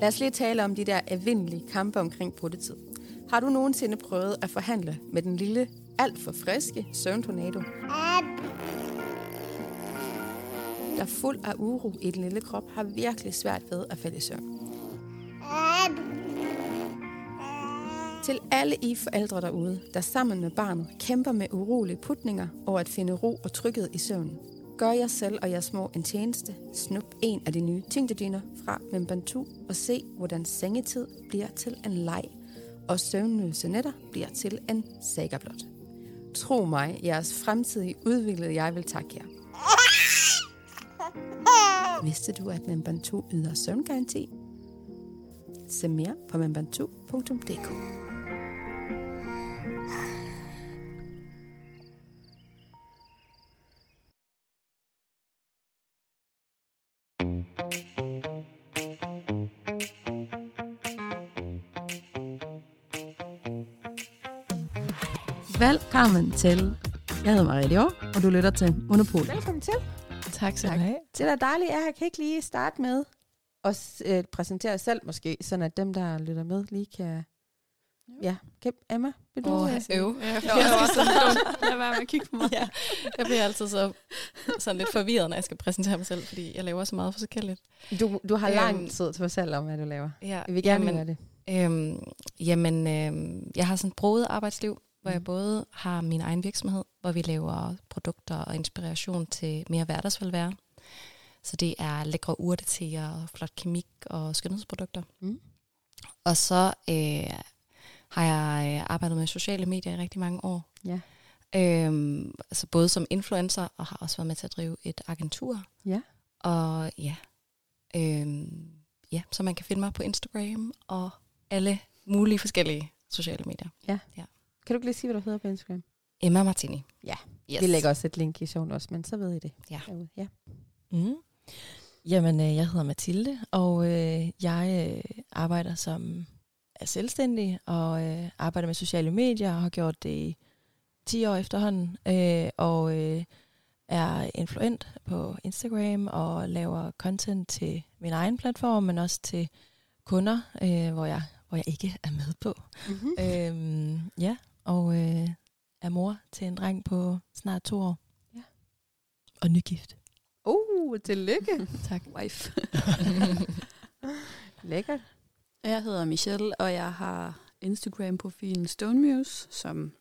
Lad os lige tale om de der evindelige kampe omkring brudtetid. Har du nogensinde prøvet at forhandle med den lille, alt for friske søvntornado? Der er fuld af uro i den lille krop, har virkelig svært ved at falde i søvn. Til alle I forældre derude, der sammen med barnet kæmper med urolige putninger og at finde ro og tryghed i søvnen. Gør jer selv og jeres små en tjeneste. Snup en af de nye tyngdedyner fra Membantu og se, hvordan sengetid bliver til en leg, og søvnløse nætter bliver til en saga blot. Tro mig, jeres fremtidige udviklede jeg vil takke jer. Vidste du, at Membantu yder søvngaranti? Se mere på membantu.dk. Velkommen til. Jeg hedder Marie Dior, og du lytter til Monopol. Velkommen til. Tak skal du have. Det er dejligt. Jeg kan ikke lige starte med at s- øh, præsentere os selv måske, sådan at dem, der lytter med, lige kan... Ja, kan, Emma, vil du? Åh, øh, sige- øv. Ja, Jeg er også sådan, Lad være med at kigge på mig. ja. Jeg bliver altid så sådan lidt forvirret, når jeg skal præsentere mig selv, fordi jeg laver så meget forskelligt. Du, du har lang Øhm, tid til at fortælle om, hvad du laver. Ja, Jeg vil gerne jamen, høre det. Øhm, jamen, øhm, jeg har sådan et broet arbejdsliv, hvor jeg Mhm. både har min egen virksomhed, hvor vi laver produkter og inspiration til mere hverdagsvelvære. Så det er lækre urteteer, flot kemik og skønhedsprodukter. Mm. Og så øh, har jeg øh, arbejdet med sociale medier i rigtig mange år. Ja. Øhm, altså både som influencer, og har også været med til at drive et agentur. Ja. Og ja, øhm, ja, så man kan finde mig på Instagram og alle mulige forskellige sociale medier. Kan du ikke lige sige, hvad du hedder på Instagram? Emma Martini. Ja, yes. Vi lægger også et link i showen også, men så ved I det. Ja. Derude. ja. Mm. Jamen, øh, jeg hedder Mathilde, og øh, jeg øh, arbejder som er selvstændig og øh, arbejder med sociale medier og har gjort det i 10 år efterhånden. Øh, og øh, er influent på Instagram og laver content til min egen platform, men også til kunder, øh, hvor, jeg, hvor jeg ikke er med på. Mm-hmm. Øhm, ja, og øh, er mor til en dreng på snart to år. Ja. Og nygift. Uh, tillykke. Tak. wife. Lækkert. Jeg hedder Michelle, og jeg har Instagram-profilen Stonemuse, som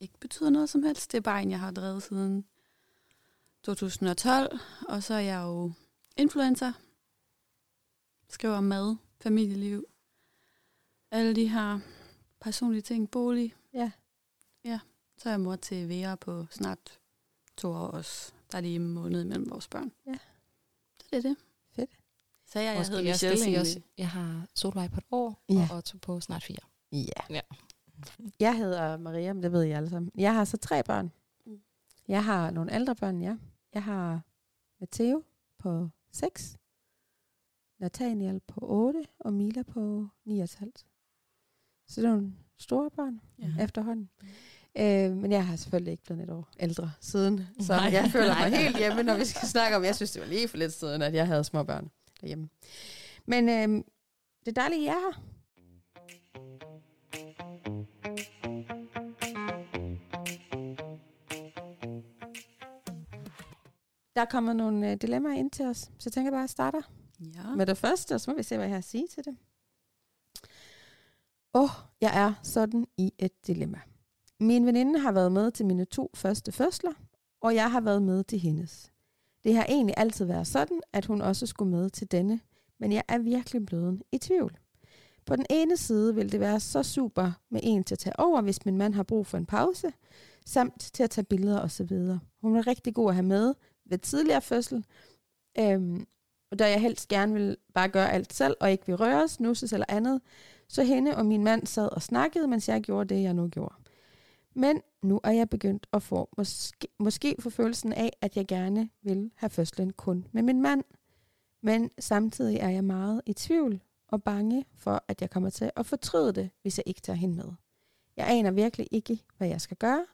ikke betyder noget som helst. Det er bare en, jeg har drevet siden 2012. Og så er jeg jo influencer. Skriver om mad, familieliv, alle de her personlige ting, bolig. Ja. Ja, så er jeg mor til Vera på snart to år også. Der er lige en måned imellem vores børn. Ja. Så det er det. Fedt. Så jeg, jeg Måske hedder Michelle egentlig. også, jeg har Solvej på et år, Ja. og Otto på snart fire. Ja. Ja. Jeg hedder Maria, men det ved I alle sammen. Jeg har så tre børn. Mm. Jeg har nogle ældre børn, ja. Jeg har Matteo på 6, Nathaniel på 8 og Mila på 9,5. Så det er nogle store børn Ja. efterhånden. Øh, men jeg har selvfølgelig ikke blevet et år ældre siden, så Nej. jeg føler mig Nej. helt hjemme, når vi skal snakke om, jeg synes, det var lige for lidt siden, at jeg havde små børn derhjemme. Men øh, det er dejligt, at I er her. Der er kommet nogle øh, dilemmaer ind til os, så jeg tænker bare, at jeg starter Ja. med det første, og så må vi se, hvad jeg har at sige til det. Åh, oh, jeg er sådan i et dilemma. Min veninde har været med til mine to første fødsler, og jeg har været med til hendes. Det har egentlig altid været sådan, at hun også skulle med til denne, men jeg er virkelig blevet i tvivl. På den ene side vil det være så super med en til at tage over, hvis min mand har brug for en pause, samt til at tage billeder osv. Hun er rigtig god at have med ved tidligere fødsel, øhm, og da jeg helst gerne vil bare gøre alt selv, og ikke vil røres, nusses eller andet, så hende og min mand sad og snakkede, mens jeg gjorde det, jeg nu gjorde. Men nu er jeg begyndt at få måske, måske få følelsen af, at jeg gerne vil have fødslen kun med min mand. Men samtidig er jeg meget i tvivl og bange for, at jeg kommer til at fortryde det, hvis jeg ikke tager hende med. Jeg aner virkelig ikke, hvad jeg skal gøre.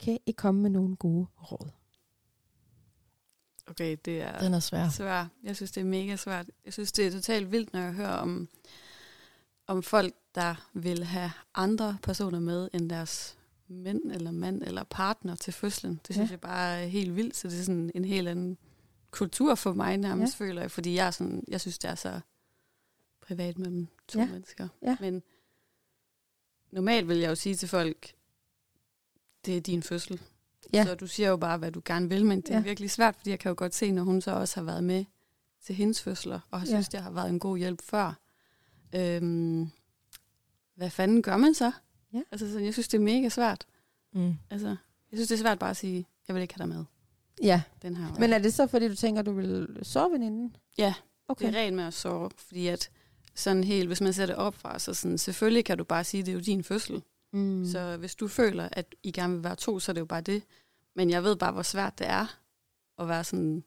Kan I komme med nogle gode råd? Okay, det er Den er svær. svært. Jeg synes, det er mega svært. Jeg synes, det er totalt vildt, når jeg hører om, om folk, der vil have andre personer med end deres mænd eller mand eller partner til fødslen. Det synes Ja. jeg bare er helt vildt, så det er sådan en helt anden kultur for mig nærmest, ja. føler jeg, fordi jeg, er sådan, jeg synes, det er så privat mellem to Ja. mennesker. Ja. Men normalt vil jeg jo sige til folk, det er din fødsel. Ja. Så du siger jo bare, hvad du gerne vil, men det er Ja. virkelig svært, fordi jeg kan jo godt se, når hun så også har været med til hendes fødsler, og har Ja. synes, det har været en god hjælp før. Øhm, hvad fanden gør man så? Ja. Altså, sådan, jeg synes, det er mega svært. Mm. Altså, jeg synes, det er svært bare at sige, jeg vil ikke have dig med. Ja, Den her men er det så, fordi du tænker, du vil sove veninden? Ja, Okay. det er rent med at sove, fordi at sådan helt, hvis man ser det op fra, så sådan, selvfølgelig kan du bare sige, det er jo din fødsel. Mm. Så hvis du føler, at I gerne vil være to, så er det jo bare det. Men jeg ved bare, hvor svært det er at være sådan,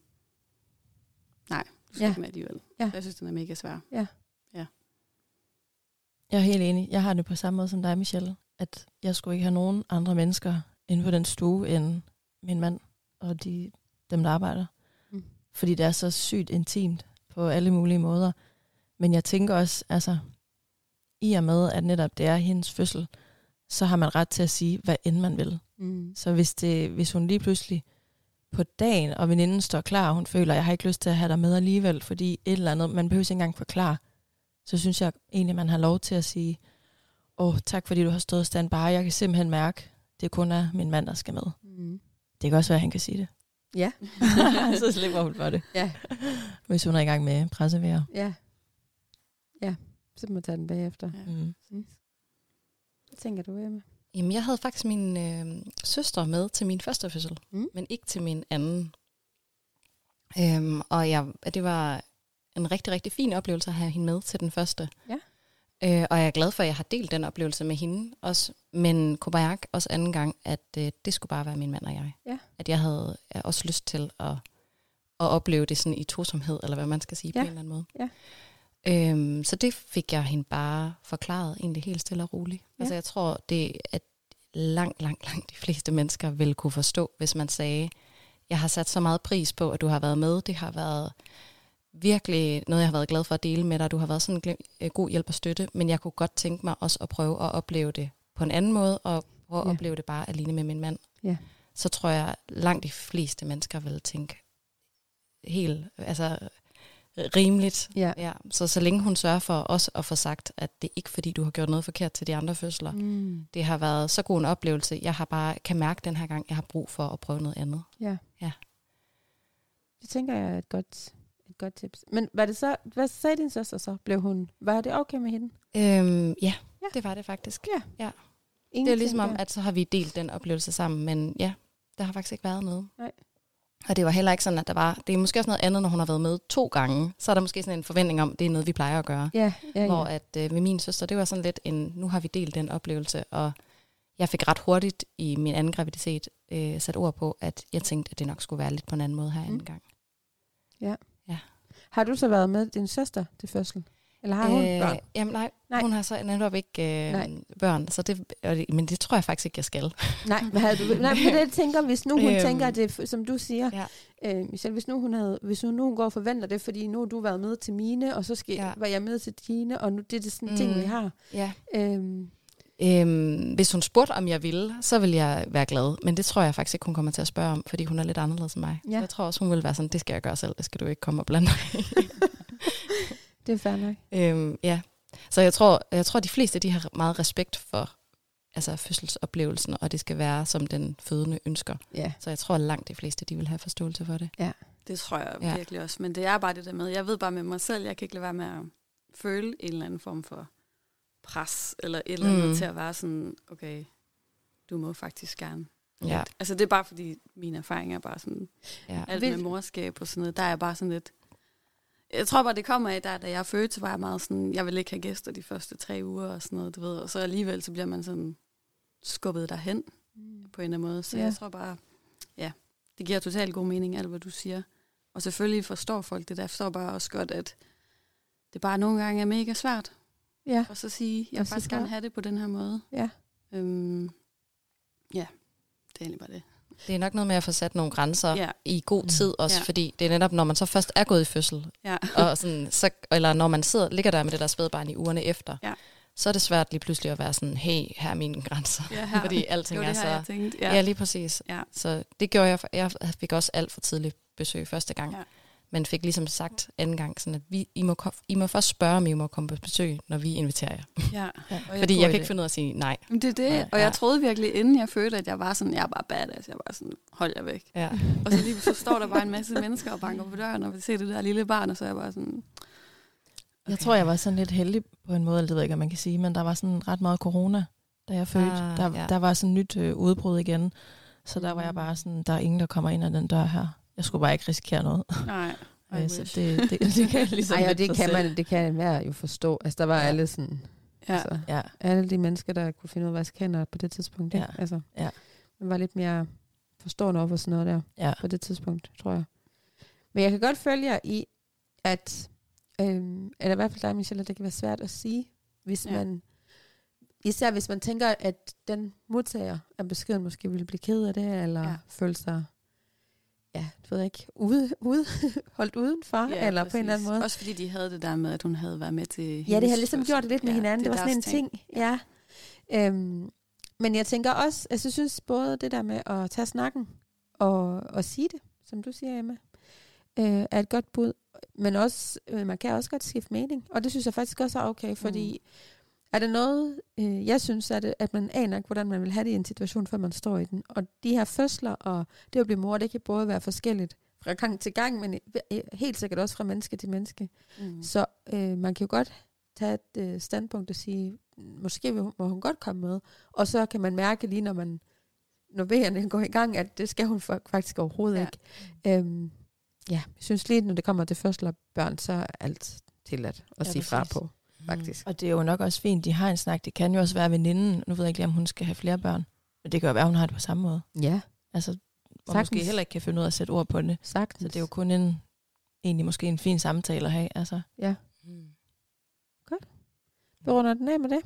nej, du skal Ja. ja. ikke med alligevel. Ja. Ja. Jeg synes, den er mega svær. Jeg er helt enig. Jeg har det på samme måde som dig, Michelle. At jeg skulle ikke have nogen andre mennesker inde på den stue end min mand og de, dem, der arbejder. Mm. Fordi det er så sygt intimt på alle mulige måder. Men jeg tænker også, altså, i og med, at netop det er hendes fødsel, så har man ret til at sige, hvad end man vil. Mm. Så hvis, det, hvis hun lige pludselig på dagen, og veninden står klar, og hun føler, at jeg har ikke lyst til at have dig med alligevel, fordi et eller andet, man behøver ikke engang forklare, så synes jeg egentlig, man har lov til at sige, åh, oh, tak fordi du har stået standby, jeg kan simpelthen mærke, det kun er min mand, der skal med. Mm. Det kan også være, at han kan sige det. Ja. så slipper hun for det. Ja. Hvis hun er i gang med pressevære. Ja. Ja, så må man tage den bagefter. Ja. Mm. Hvad tænker du, Emma? Jamen, jeg havde faktisk min øh, søster med til min første fødsel, mm. men ikke til min anden. Øhm, og jeg, det var en rigtig, rigtig fin oplevelse at have hende med til den første. Ja. Øh, og jeg er glad for, at jeg har delt den oplevelse med hende også. Men mærke også anden gang, at øh, det skulle bare være min mand og jeg. Ja. At jeg havde øh, også lyst til at, at opleve det sådan i tosomhed, eller hvad man skal sige Ja. på en eller anden måde. Ja. Øhm, så det fik jeg hende bare forklaret egentlig helt stille og roligt. Ja. Altså jeg tror, det at langt, langt, langt de fleste mennesker vil kunne forstå, hvis man sagde, jeg har sat så meget pris på, at du har været med. Det har været virkelig noget, jeg har været glad for at dele med dig. Du har været sådan en øh, god hjælp og støtte, men jeg kunne godt tænke mig også at prøve at opleve det på en anden måde, og prøve at Ja. opleve det bare alene med min mand. Ja. Så tror jeg, langt de fleste mennesker vil tænke helt, altså rimeligt. Ja. Ja, så så længe hun sørger for os at få sagt, at det er ikke fordi, du har gjort noget forkert til de andre fødsler. Mm. Det har været så god en oplevelse. Jeg har bare kan mærke den her gang, jeg har brug for at prøve noget andet. Ja. Ja. Det tænker jeg er et godt, et godt tips. Men var det så, hvad sagde din søster så? Blev hun, var det okay med hende? Øhm, ja, Ja. ja, det var det faktisk. Ja. ja. Det er ligesom om, at så har vi delt den oplevelse sammen, men ja, der har faktisk ikke været noget. Nej. Og det var heller ikke sådan, at der var... Det er måske også noget andet, når hun har været med to gange. Så er der måske sådan en forventning om, det er noget, vi plejer at gøre. Ja, ja, ja. Hvor at øh, med min søster, det var sådan lidt en... Nu har vi delt den oplevelse, og jeg fik ret hurtigt i min anden graviditet øh, sat ord på, at jeg tænkte, at det nok skulle være lidt på en anden måde her Mm. anden gang. Har du så været med din søster til fødsel? Eller har hun øh, børn? Jamen nej, Nej. nej, hun har så netop ikke Nej. øh, børn, så det, og det, men det tror jeg faktisk ikke, jeg skal. Nej, hvad havde du? Nej, men det er tænker, hvis nu hun Øhm. tænker, det, som du siger, Ja. øh, Michelle, hvis nu hun havde, hvis hun nu går og forventer det, fordi nu har du været med til mine, og så skal, ja. Var jeg med til dine, og nu det er det sådan mm. ting, vi har. Ja. Øhm, Øhm, hvis hun spurgte, om jeg ville, så ville jeg være glad. Men det tror jeg faktisk ikke, hun kommer til at spørge om, fordi hun er lidt anderledes end mig. Ja. Så jeg tror også, hun vil være sådan, det skal jeg gøre selv, det skal du ikke komme og blande dig i." det er fair nok. øhm, ja. Så jeg tror, jeg tror, de fleste de har meget respekt for altså fødselsoplevelsen, og det skal være, som den fødende ønsker. Ja. Så jeg tror, langt de fleste de vil have forståelse for det. Det tror jeg Ja. ja. virkelig også. Men det er bare det der med, jeg ved bare med mig selv, jeg kan ikke lade være med at føle en eller anden form for pres, eller et eller andet Mm. mm. til at være sådan, okay, du må faktisk gerne. Ja. Altså det er bare fordi, mine erfaringer er bare sådan, ja. alt med morskab og sådan noget, der er bare sådan lidt, jeg tror bare, det kommer af, der, da jeg fødte, så var jeg meget sådan, jeg vil ikke have gæster de første tre uger og sådan noget, du ved. Og så alligevel, så bliver man sådan skubbet derhen på en eller anden måde. Så Ja. ja. jeg tror bare, ja, det giver totalt god mening, alt hvad du siger. Og selvfølgelig forstår folk det der. Jeg forstår bare også godt, at det bare nogle gange er mega svært. Ja. Og så sige, jeg vil faktisk gerne have det på den her måde. Ja. Øhm, ja, det er egentlig bare det. Det er nok noget med at få sat nogle grænser Ja. i god tid også, Ja. fordi det er netop, når man så først er gået i fødsel, Ja. og sådan, så, eller når man sidder, ligger der med det der spædbarn i ugerne efter, Ja. så er det svært lige pludselig at være sådan, hey, her er mine grænser. Ja, her. Fordi alting det var er så... Ja. ja, lige præcis. Ja. Så det gjorde jeg, jeg fik også alt for tidligt besøg første gang. Ja. Men fik ligesom sagt anden gang, sådan at vi, I, må, kom- I må først spørge, om I må komme på besøg, når vi inviterer jer. ja. Ja. Og Fordi jeg kan ikke finde ud af at sige nej. Men det er det, og ja. jeg troede virkelig, inden jeg fødte, at jeg var sådan, jeg er bare badass. Jeg var sådan, hold jer væk. Ja. Og så lige så står der bare en masse mennesker og banker på døren, og vil se det der lille barn, og så er jeg bare sådan... Okay. Jeg tror, jeg var sådan lidt heldig på en måde, eller det ved jeg ikke, om man kan sige, men der var sådan ret meget corona, da jeg fødte. Ah, der, ja. der var sådan nyt øh, udbrud igen, så der var jeg bare sådan, der er ingen, der kommer ind ad den dør her. Jeg skulle bare ikke risikere noget. Nej, Øh, så det, det, det kan jeg ligesom Ej, og det kan, man, det kan enhver jo forstå. Altså, der var Ja. ja. alle sådan... Ja. Altså, Ja, alle de mennesker, der kunne finde ud af, hvad scanner på det tidspunkt. Ja. Altså, Ja. Man var lidt mere forstående over for sådan noget der ja. på det tidspunkt, tror jeg. Men jeg kan godt følge jer i, at, øhm, eller i hvert fald dig, Michelle, at det kan være svært at sige, hvis Ja. ja. man, især hvis man tænker, at den modtager af beskeden måske ville blive ked af det, eller Ja. ja. føle sig, ja, det ved ikke, ude, ude, holdt udenfor, ja, eller på en eller anden måde. Også fordi de havde det der med, at hun havde været med til Ja, det har ligesom gjort det lidt med Ja, hinanden. Det, er var sådan en deres ting. Ja. Øhm, men jeg tænker også, altså jeg synes både det der med at tage snakken og, og sige det, som du siger, Emma, øh, er et godt bud. Men også, øh, man kan også godt skifte mening. Og det synes jeg faktisk også er okay, fordi mm. Er det noget, øh, jeg synes, er det, at man aner ikke, hvordan man vil have det i en situation, før man står i den. Og de her fødsler og det at blive mor, det kan både være forskelligt fra gang til gang, men helt sikkert også fra menneske til menneske. Mm. Så øh, man kan jo godt tage et øh, standpunkt og sige, måske må hun godt komme med. Og så kan man mærke lige, når man når vejerne går i gang, at det skal hun fa- faktisk overhovedet Ja. ikke. Øhm, ja, jeg synes lige, når det kommer til fødsler børn, så er alt tilladt at Ja, sige fra på, faktisk. Og det er jo nok også fint, de har en snak. Det kan jo også være veninden. Nu ved jeg ikke lige, om hun skal have flere børn. Men det kan jo være, hun har det på samme måde. Ja, Altså, og Sagtens. måske heller ikke kan finde ud af at sætte ord på det. sagtens. Så det er jo kun en, egentlig måske en fin samtale at have. Altså. Ja, Mm. vi runder den af med det.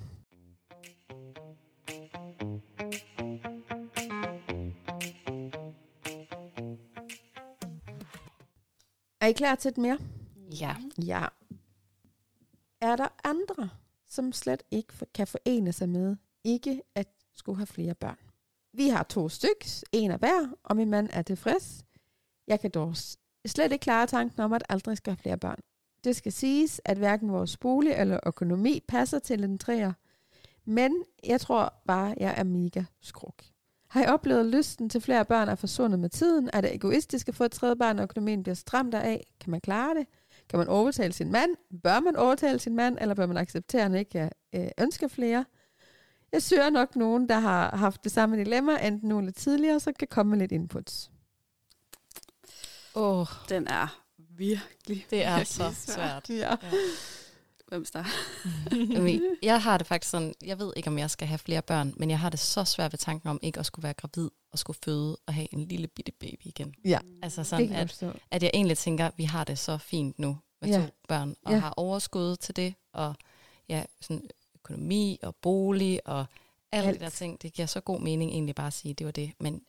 Er I klar til et mere? Ja. Ja. Er der andre, som slet ikke kan forene sig med ikke at skulle have flere børn? Vi har to styks, en af hver, og min mand er tilfreds. Jeg kan dog slet ikke klare tanken om, at aldrig skal have flere børn. Det skal siges, at hverken vores bolig eller økonomi passer til en træer. Men jeg tror bare, jeg er mega skruk. Har jeg oplevet, at lysten til flere børn er forsvundet med tiden? Er det egoistisk at få et tredje barn, og økonomien bliver stramt af? Kan man klare det? Kan man overtale sin mand? Bør man overtale sin mand, eller bør man acceptere, at han ikke øh, ønsker flere? Jeg søger nok nogen, der har haft det samme dilemma, enten nu eller tidligere, så kan komme med lidt inputs. Åh, oh, Den er virkelig, det er virkelig så svær. svært. Ja. Hvem? Jamen, Jeg har det faktisk sådan, jeg ved ikke, om jeg skal have flere børn, men jeg har det så svært ved tanken om ikke at skulle være gravid og skulle føde og have en lille bitte baby igen. ja. Altså Det sådan, kan jeg at, forstå. at jeg egentlig tænker, at vi har det så fint nu med Ja. to børn, og Ja. har overskud til det, og ja, sådan økonomi og bolig og alle Alt. de der ting. Det giver så god mening egentlig bare at sige, at det var det. Men,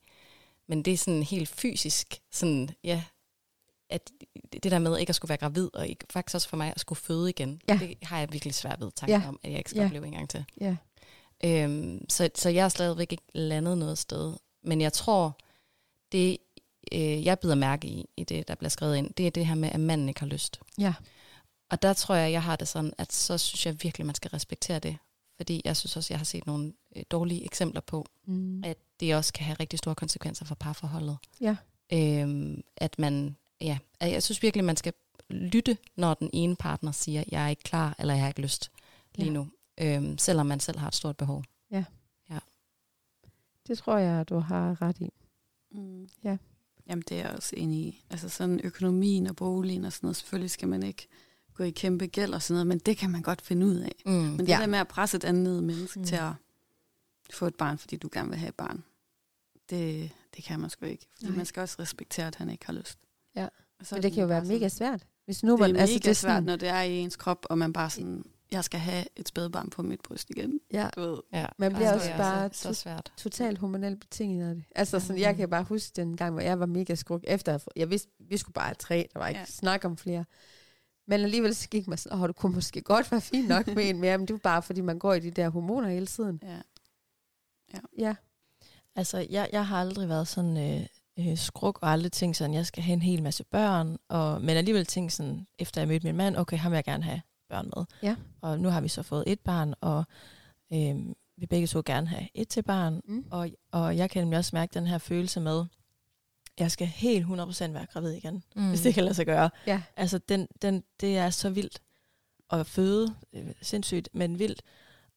men det er sådan helt fysisk, sådan, ja, at det der med ikke at skulle være gravid, og ikke, faktisk også for mig at skulle føde igen, Ja. det har jeg virkelig svært ved tanken Ja. om, at jeg ikke skal Ja. opleve en gang til. Ja. Øhm, så, så jeg er stadigvæk ikke landet noget sted. Men jeg tror, det øh, jeg bider mærke i, i det, der bliver skrevet ind, det er det her med, at manden ikke har lyst. Ja. Og der tror jeg, jeg har det sådan, at så synes jeg virkelig, man skal respektere det. Fordi jeg synes også, jeg har set nogle øh, dårlige eksempler på, Mm. at det også kan have rigtig store konsekvenser for parforholdet. Ja. Øhm, at man, ja, jeg synes virkelig, man skal lytte, når den ene partner siger, jeg er ikke klar, eller jeg har ikke lyst lige Ja. nu. Øhm, selvom man selv har et stort behov. Det tror jeg, du har ret i. Mm. Ja. Jamen, det er jeg også enig i. Altså sådan økonomien og boligen og sådan noget, selvfølgelig skal man ikke gå i kæmpe gæld og sådan noget, men det kan man godt finde ud af. Mm. Men det Ja. der med at presse et andet menneske Mm. mm. til at få et barn, fordi du gerne vil have et barn, det, det kan man sgu ikke. Fordi Nej. man skal også respektere, at han ikke har lyst. Ja. Så Men er det kan jo være mega svært. Hvis nu Det er man, mega altså, det er svært, sådan, når det er i ens krop, og man bare sådan, jeg skal have et spædbarn på mit bryst igen. Ja. Du ved. Ja, Man bliver det også er bare så, så svært. totalt hormonelt betinget af det. Altså, sådan, jeg kan bare huske den gang, hvor jeg var mega skruk, efter at jeg vidste, vi skulle bare have tre, der var ikke ja. Ja. snak om flere. Men alligevel så gik man sådan, åh, det kunne måske godt være fint nok med en mere, men det var bare, fordi man går i de der hormoner hele tiden. Ja. Ja, Altså, jeg, jeg har aldrig været sådan øh, øh, skruk og aldrig tænkt sådan, jeg skal have en hel masse børn. Og, men alligevel tænkt sådan, efter jeg mødte min mand, okay, ham vil jeg gerne have børn med. Ja. Og nu har vi så fået et barn, og øh, vi begge to gerne have et til barn. Mm. Og, og jeg kan nemlig også mærke den her følelse med, jeg skal helt 100% være gravid igen, mm. hvis det kan lade sig gøre. Ja. Altså, den, den, det er så vildt at føde, øh, sindssygt, men vildt.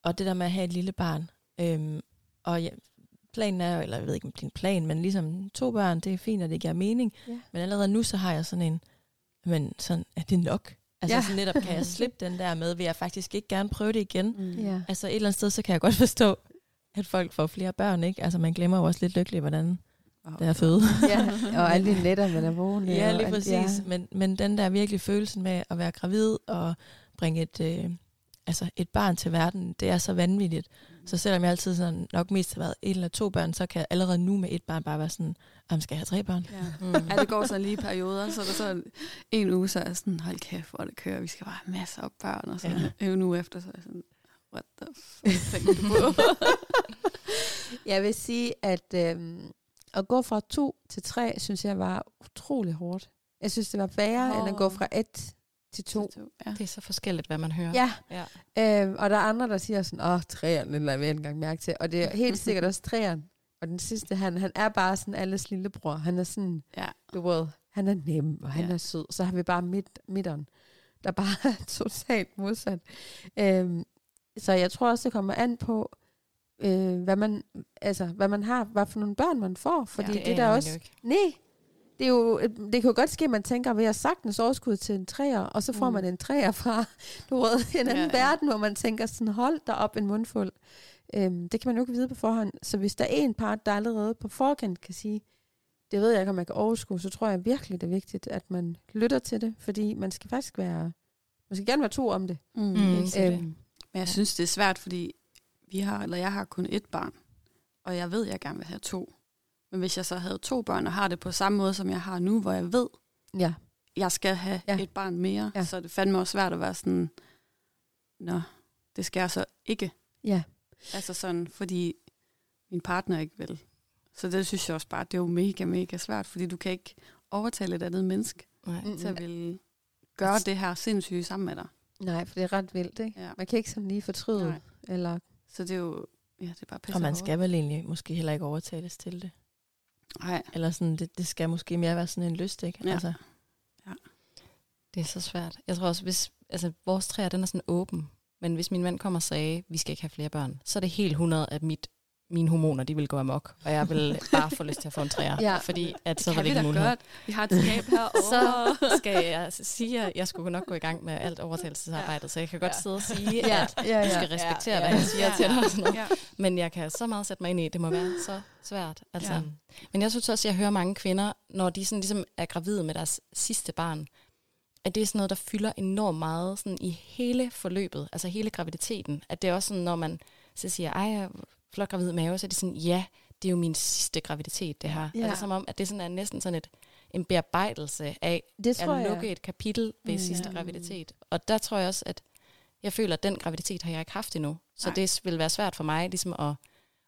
Og det der med at have et lille barn. Øhm, og ja, planen er eller jeg ved ikke, om det er en plan, men ligesom to børn, det er fint, og det giver mening. Ja. Men allerede nu, så har jeg sådan en, men sådan, er det nok? Altså Ja. ja. så netop kan jeg slippe den der med, vil jeg faktisk ikke gerne prøve det igen. Mm. ja. Altså et eller andet sted, så kan jeg godt forstå, at folk får flere børn, ikke? Altså man glemmer jo også lidt lykkelig, hvordan Wow. det er føde. ja. Og alle de nætter, man er vågen. Ja, lige præcis. Ja. Men, men den der virkelig følelsen med at være gravid og bringe et, øh, altså et barn til verden, det er så vanvittigt. Så selvom jeg altid sådan, nok mest har været et eller to børn, så kan jeg allerede nu med et barn bare være sådan, om skal jeg have tre børn? Ja. Mm. ja, det går sådan lige i perioder, så er der så en uge, så er jeg sådan, hold kæft, hvor det kører, vi skal bare have masser af børn, og så ja. en uge efter, så er jeg sådan, what the fuck du på? Jeg vil sige, at øhm, at gå fra to til tre, synes jeg var utrolig hårdt. Jeg synes, det var værre, oh. end at gå fra et til to. Ja. Det er så forskelligt, hvad man hører. Ja, ja. øhm, og der er andre, der siger sådan, åh, træerne, lader jeg ikke engang mærke til. Og det er helt sikkert også træerne. Og den sidste, han, han er bare sådan alles lillebror. Han er sådan, ja. du ved, han er nem, og han Ja. er sød. Så har vi bare midt, midteren, der bare er totalt modsat. Øhm, så jeg tror også, det kommer an på, øh, hvad, man, altså, hvad man har, hvad for nogle børn man får. Fordi Ja, det, det der også... Nej, det, er jo, det kan jo godt ske, at man tænker, at vi har sagtens overskud til en træer, og så får Mm. man en træer fra du ved, en anden Ja, ja, verden, hvor man tænker sådan, hold der op en mundfuld. Øhm, det kan man jo ikke vide på forhånd. Så hvis der er en part, der allerede på forkant kan sige, det ved jeg ikke, om jeg kan overskue, så tror jeg virkelig, det er vigtigt, at man lytter til det, fordi man skal faktisk være, man skal gerne være to om det. Mm. Mm. Det- Øhm, Men jeg synes, det er svært, fordi vi har, eller jeg har kun ét barn, og jeg ved, at jeg gerne vil have to. Men hvis jeg så havde to børn, og har det på samme måde, som jeg har nu, hvor jeg ved, ja. jeg skal have Ja. et barn mere, Ja. så er det fandme også svært at være sådan, nå, det skal jeg så ikke. Ja. Altså sådan, fordi min partner ikke vil. Så det synes jeg også bare, det er jo mega, mega svært, fordi du kan ikke overtale et andet menneske Nej. Til at ville gøre det her sindssyge sammen med dig. Nej, for det er ret vildt, ikke? Ja. Man kan ikke sådan lige fortryde, Nej. eller Så det er jo, ja, det er bare pisse Og man skal vel egentlig måske heller ikke overtales til det. Nej, Eller sådan, det, det skal måske mere være sådan en lyst, ikke? Ja. Altså, Det er så svært. Jeg tror også, hvis altså, vores træer, den er sådan åben. Men hvis min mand kommer og sagde, vi skal ikke have flere børn, så er det helt 100, at mit, mine hormoner, de vil gå amok. Og jeg vil bare få lyst til at få en træer. Ja. Fordi at så kan var det ikke mulighed. godt. Vi har et skab herovre. Så skal jeg sige, at jeg skulle nok gå i gang med alt overtagelsesarbejdet, så jeg kan godt Ja. sidde og sige, Ja, at ja, du ja. skal respektere, Ja, hvad ja. jeg siger Ja. til dig. Og sådan noget. ja. Men jeg kan så meget sætte mig ind i, det må være så svært. Altså. Ja. Men jeg synes også, at jeg hører mange kvinder, når de sådan ligesom er gravide med deres sidste barn, at det er sådan noget, der fylder enormt meget sådan i hele forløbet, altså hele graviditeten. At det er også sådan, når man så siger, ej, flot gravid mave, så er det sådan, ja, det er jo min sidste graviditet, det her. Ja. Altså som om, at det sådan er næsten sådan et, en bearbejdelse af Det tror at jeg. lukke et kapitel ved Mm. sidste Ja. graviditet. Og der tror jeg også, at jeg føler, at den graviditet har jeg ikke haft endnu. Så Nej. det vil være svært for mig ligesom at,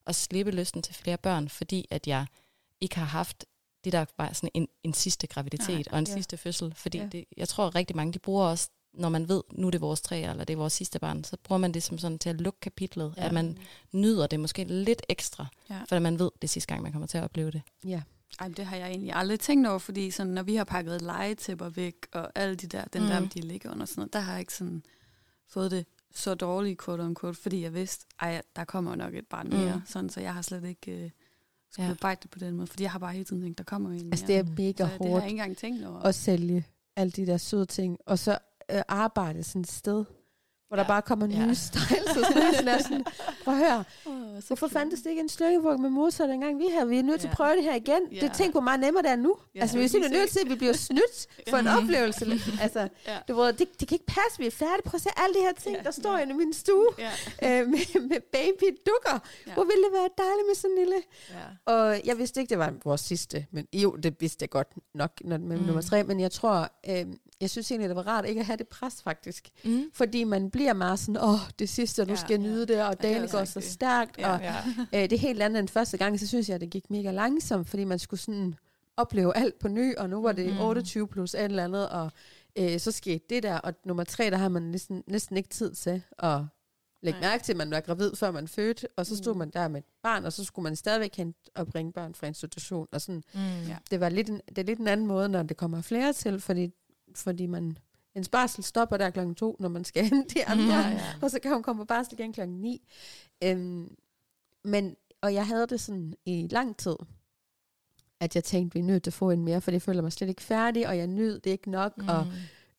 at slippe lysten til flere børn, fordi at jeg ikke har haft det, der var sådan en, en sidste graviditet Nej, og en ja. sidste fødsel. Fordi Ja. det, jeg tror rigtig mange, de bruger også, når man ved, nu er det vores tre, eller det er vores sidste barn, så bruger man det som sådan til at lukke kapitlet, Ja. at man nyder det måske lidt ekstra, Ja. for man ved, det er sidste gang, man kommer til at opleve det. Ja. Ej, det har jeg egentlig aldrig tænkt over, fordi sådan, når vi har pakket legetæpper væk, og alle de der, den mm. der, de ligger under sådan noget, der har jeg ikke sådan fået det så dårligt, quote on quote, fordi jeg vidste, ej, der kommer nok et barn mere, Mm. sådan, så jeg har slet ikke øh, skulle Ja. bejde det på den måde, fordi jeg har bare hele tiden tænkt, der kommer en mere. Altså, det er mega så det har hårdt jeg ikke engang tænkt over. at sælge alle de der søde ting, og så øh, arbejde sådan et sted, hvor der Ja. bare kommer nye Ja. styles, og sådan, er sådan, prøv at høre, Oh, hvorfor fandtes det ikke en slyngevugt med motor, dengang vi havde? Vi er nødt til at Ja. prøve det her igen. Ja. Det tænk, hvor meget nemmere det er nu. Ja, altså, vi er simpelthen nødt til, at vi bliver snydt for en oplevelse. altså, Ja. du ved, det, det kan ikke passe, vi er færdige. Prøv at se alle de her ting, Ja. der står inde i min stue Ja. øh, med, med baby-dukker. Ja. Hvor ville det være dejligt med sådan en lille... Ja. Og jeg vidste ikke, det var vores sidste, men jo, det vidste jeg godt nok når, med mm. nummer tre, men jeg tror, øh, jeg synes egentlig, det var rart ikke at have det pres faktisk. Mm. Fordi man bliver meget sådan, åh, det sidste, og nu Ja, skal jeg ja. nyde det, og det er dagen også går så stærkt, Ja. og Ja. øh, det er helt andet end første gang, så synes jeg, det gik mega langsomt, fordi man skulle sådan opleve alt på ny, og nu var det Mhm. 28 plus et eller andet, og øh, så skete det der, og nummer tre, der har man næsten, næsten ikke tid til at lægge Nej. mærke til, at man var gravid, før man fødte, og så stod Mm. man der med et barn, og så skulle man stadigvæk hente og bringe børn fra institution, og sådan, Mm. Ja. det var lidt en, det er lidt en anden måde, når det kommer flere til, fordi, fordi man, en barsel stopper der klokken to, når man skal hente de andre, Ja, ja. og så kan hun komme på barsel igen klokken 9. Øhm, men, og jeg havde det sådan i lang tid, at jeg tænkte, vi er nødt til at få en mere, for jeg føler mig slet ikke færdig, og jeg nød det ikke nok, mm. og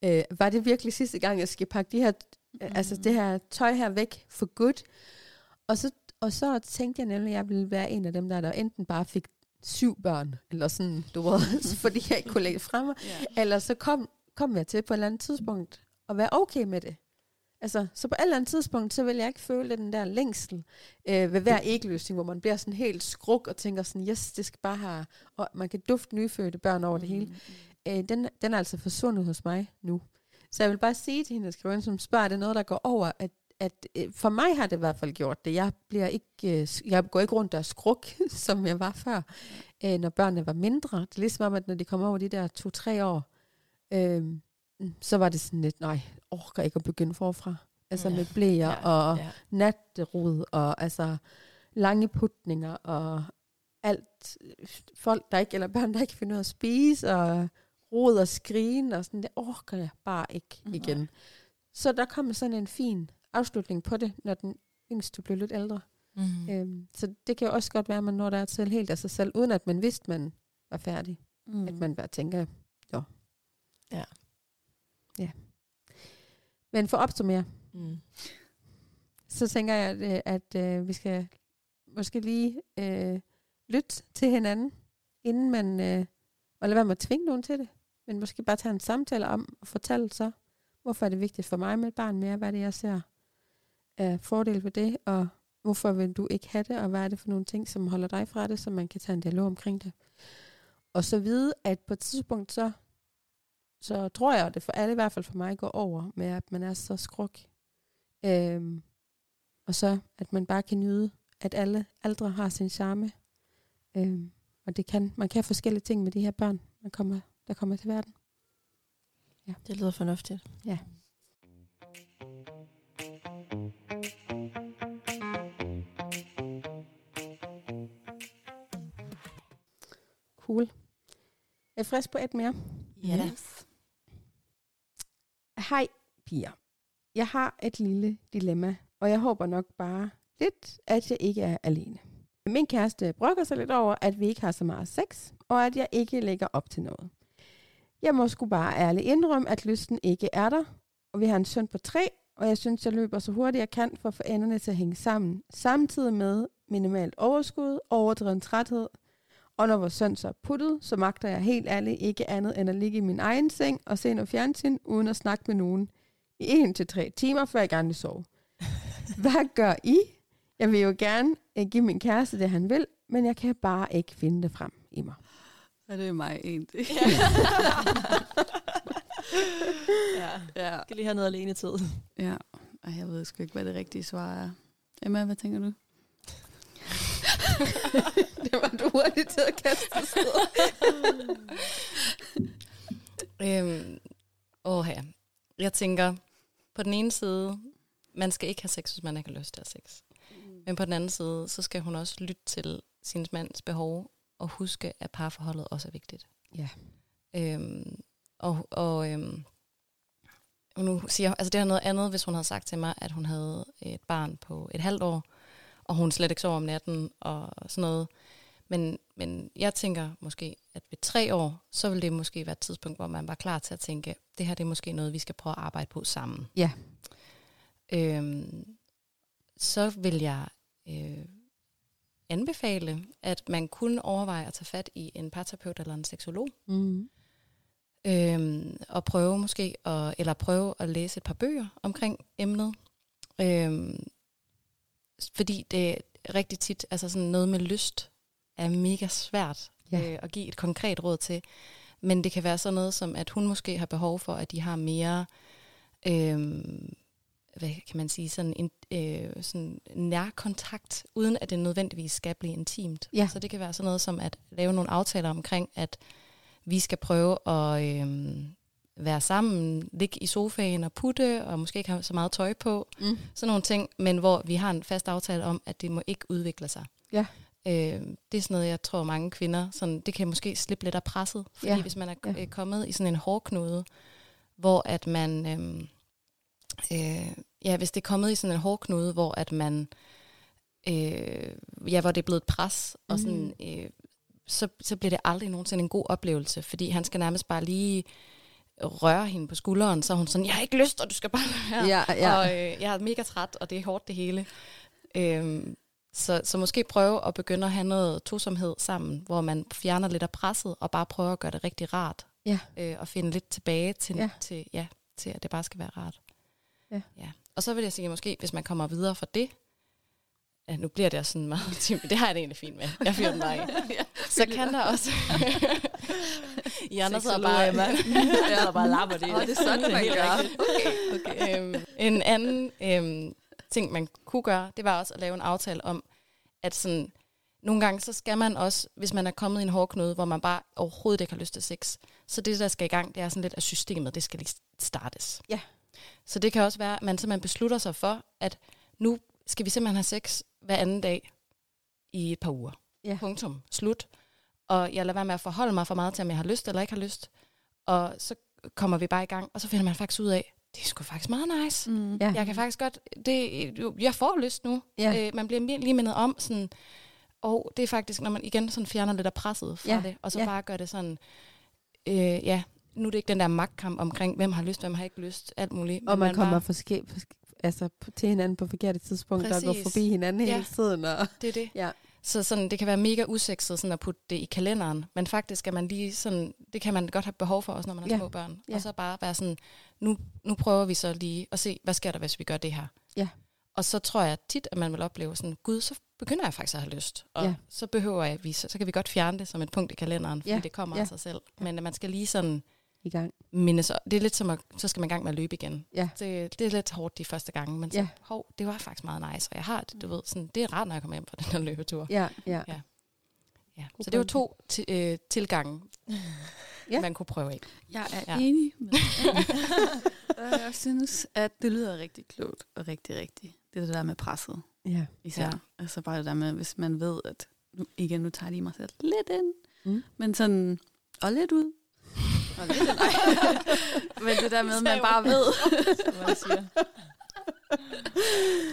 øh, var det virkelig sidste gang, jeg skal pakke de her, mm. altså det her tøj her væk for godt. Og så, og så tænkte jeg nemlig, at jeg ville være en af dem, der, der enten bare fik syv børn, eller sådan, du ved, fordi jeg ikke kunne lægge det fra mig, Ja. eller så kom, kom jeg til på et eller andet tidspunkt at være okay med det. Altså, så på et eller andet tidspunkt, så vil jeg ikke føle den der længsel øh, ved hver ægløsning, hvor man bliver sådan helt skruk og tænker sådan, yes, det skal bare have, og man kan dufte nyfødte børn over det hele. Mm. Øh, den, den er altså forsvundet hos mig nu. Så jeg vil bare sige til hende, der skriver som spørger, er det noget, der går over, at, at øh, for mig har det i hvert fald gjort det. Jeg, bliver ikke, øh, jeg går ikke rundt og er skruk, som jeg var før, øh, når børnene var mindre. Det er ligesom om, at når de kommer over de der to-tre år, øh, så var det sådan lidt, nej, orker ikke at begynde forfra. Altså Ja. med blæer Ja, og ja. natterod og altså lange putninger og alt. Folk, der ikke, eller børn, der ikke finder ud af at spise og rod og skrigen og sådan, det orker jeg bare ikke Nej. igen. Så der kommer sådan en fin afslutning på det, når den yngste blev lidt ældre. Mm. Øhm, så det kan jo også godt være, at man når der til helt af sig selv, uden at man vidste, man var færdig. Mm. At man bare tænker. Ja. Ja. Men for at opsummere, Mm. så tænker jeg, at, øh, at øh, vi skal måske lige øh, lytte til hinanden, inden man, øh, og lade være med at tvinge nogen til det, men måske bare tage en samtale om og fortælle så, hvorfor er det vigtigt for mig med et barn mere, hvad er det, jeg ser af fordel ved det, og hvorfor vil du ikke have det, og hvad er det for nogle ting, som holder dig fra det, så man kan tage en dialog omkring det. Og så vide, at på et tidspunkt, så, så tror jeg, at det for alle, i hvert fald for mig, går over med, at man er så skruk. Øhm, og så, at man bare kan nyde, at alle aldre har sin charme. Øhm, og det kan, man kan forskellige ting med de her børn, man kommer, der kommer til verden. Det lyder fornuftigt. Ja. Cool. Er I frisk på et mere? Ja da. Hej, piger. Jeg har et lille dilemma, og jeg håber nok bare lidt, at jeg ikke er alene. Min kæreste brokker sig lidt over, at vi ikke har så meget sex, og at jeg ikke lægger op til noget. Jeg må sgu bare ærligt indrømme, at lysten ikke er der, og vi har en søn på tre, og jeg synes, jeg løber så hurtigt jeg kan for at få enderne til at hænge sammen, samtidig med minimalt overskud, overdreven træthed, og når vores søn så er puttet, så magter jeg helt ærligt ikke andet end at ligge i min egen seng og se noget fjernsyn, uden at snakke med nogen i en til tre timer, før jeg gerne vil sove. Hvad gør I? Jeg vil jo gerne øh, give min kæreste det, han vil, men jeg kan bare ikke finde det frem i mig. Ja, det er mig egentlig. ja. ja. Jeg skal lige have noget alene tid. ja. Ej, jeg ved sgu ikke, hvad det rigtige svar er. Emma, hvad tænker du? det var du hurtigt til at kaste afsted. Øhm, åh ja. Jeg tænker, på den ene side, man skal ikke have sex, hvis man ikke har lyst til at have sex. Men på den anden side, så skal hun også lytte til sin mands behov, og huske, at parforholdet også er vigtigt. Ja. Øhm, og og øhm, og nu siger altså det er noget andet, hvis hun havde sagt til mig, at hun havde et barn på et halvt år, og hun slet ikke sover om natten og sådan noget. Men, men jeg tænker måske, at ved tre år, så vil det måske være et tidspunkt, hvor man var klar til at tænke, det her det er måske noget, vi skal prøve at arbejde på sammen. Ja. øhm, så vil jeg øh, anbefale, at man kunne overveje at tage fat i en parterapeut eller en seksolog, Mm. øhm, og prøve måske, at, eller prøve at læse et par bøger omkring emnet. Øhm, fordi det rigtig tit, altså sådan noget med lyst, er mega svært Ja. øh, at give et konkret råd til. Men det kan være sådan noget som, at hun måske har behov for, at de har mere, øh, hvad kan man sige, sådan en øh, sådan nærkontakt, uden at det nødvendigvis skal blive intimt. Ja. Så det kan være sådan noget som at lave nogle aftaler omkring, at vi skal prøve at øh, være sammen, ligge i sofaen og putte, og måske ikke have så meget tøj på. Mm. Sådan nogle ting, men hvor vi har en fast aftale om, at det må ikke udvikle sig. Ja. Øh, det er sådan noget, jeg tror mange kvinder, sådan, det kan måske slippe lidt af presset. Fordi Ja. hvis man er Ja. ja. kommet i sådan en hårdknude, hvor at man, øhm, øh, ja, hvis det er kommet i sådan en hårdknude, hvor at man, øh, ja, hvor det er blevet et pres, mm. og sådan, øh, så, så bliver det aldrig nogensinde en god oplevelse, fordi han skal nærmest bare lige røre hende på skulderen, så hun sådan, jeg har ikke lyst, og du skal bare være. Ja, ja. Og øh, jeg er mega træt, og det er hårdt det hele. Øhm, så, så måske prøve at begynde at have noget tosomhed sammen, hvor man fjerner lidt af presset, og bare prøver at gøre det rigtig rart. Ja. Øh, og finde lidt tilbage til, Ja. Til, ja, til, at det bare skal være rart. Ja. ja. Og så vil jeg sige, måske hvis man kommer videre fra det, ja, nu bliver det også sådan meget intimt, det har jeg det egentlig fint med. Jeg fyrer den bare af. Så kan der også... I andre sidder bare... Jeg har bare lapper det. Åh, det er sådan, man gør. rigtigt. Okay. øhm, en anden øhm, ting, man kunne gøre, det var også at lave en aftale om, at sådan, nogle gange så skal man også, hvis man er kommet i en hårdknude, hvor man bare overhovedet ikke har lyst til sex, så det, der skal i gang, det er sådan lidt, at systemet, det skal lige startes. Ja. Så det kan også være, at man simpelthen beslutter sig for, at nu skal vi simpelthen have sex hver anden dag i et par uger. Ja. Punktum. Slut. Og jeg lader være med at forholde mig for meget til, om jeg har lyst eller ikke har lyst. Og så kommer vi bare i gang, og så finder man faktisk ud af, det er sgu faktisk meget nice. Mm. Ja. Jeg kan faktisk godt, det, jeg får lyst nu. Ja. Øh, man bliver lige mindet om sådan, og det er faktisk, når man igen sådan fjerner lidt af presset fra Ja, det, og så ja. bare gør det sådan, øh, ja, nu er det ikke den der magtkamp omkring, hvem har lyst, hvem har ikke lyst, alt muligt. Og men man kommer bare, forske, forske, altså, til hinanden på forkerte tidspunkter og går Præcis. forbi hinanden Ja. hele tiden. Og, det er det. ja. Så sådan, det kan være mega usekset sådan at putte det i kalenderen, men faktisk skal man lige sådan, det kan man godt have behov for også, når man har Ja. små børn. Ja. Og så bare være sådan, nu, nu prøver vi så lige at se, hvad sker der, hvis vi gør det her. Ja. Og så tror jeg tit, at man vil opleve sådan, gud, så begynder jeg faktisk at have lyst. Og Ja. så behøver jeg, vi, så, så kan vi godt fjerne det som et punkt i kalenderen, fordi Ja. det kommer Ja. af sig selv. Men at man skal lige sådan i gang. minde sig. Det er lidt som at, så skal man i gang med at løbe igen. Ja. Det, det er lidt hårdt de første gange, men så, Ja. hov, det var faktisk meget nice. Og jeg har det, du ved, sådan, det er rart, når jeg kommer hjem fra den her løbetur. Ja, ja. Ja. Ja. God Så det var to øh, tilgange, Ja. man kunne prøve af. Jeg er Ja. enig med Og Jeg synes, at det lyder rigtig klogt og rigtig rigtigt. Det er det der med presset ja. især. Ja. Ja. Altså bare det der med, hvis man ved, at nu, igen, nu tager jeg lige mig selv lidt ind. Mm. Men sådan, og lidt ud. Lidt ind. Ej. Men det der med, at man bare ved, som man siger.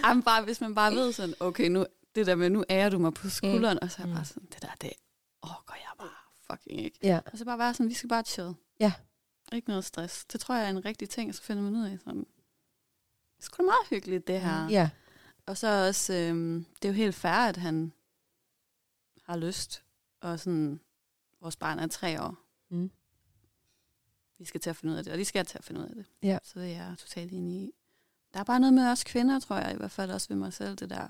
Jamen bare, hvis man bare ved sådan, okay, nu, det der med, nu ærer du mig på skulderen, mm. og så er jeg Mm. bare sådan, det der, det orker jeg bare fucking ikke. Ja. Og så bare være sådan, vi skal bare chill. Ja. Ikke noget stress. Det tror jeg er en rigtig ting, og så finder man ud af sådan, det er sgu da meget hyggeligt, det her. Ja. Og så også, øhm, det er jo helt fair, at han har lyst, og sådan, vores barn er tre år. Mm. Vi skal til at finde ud af det, og de skal til at finde ud af det. Ja. Så det er jeg totalt enig i. Der er bare noget med os kvinder, tror jeg, i hvert fald også ved mig selv, det der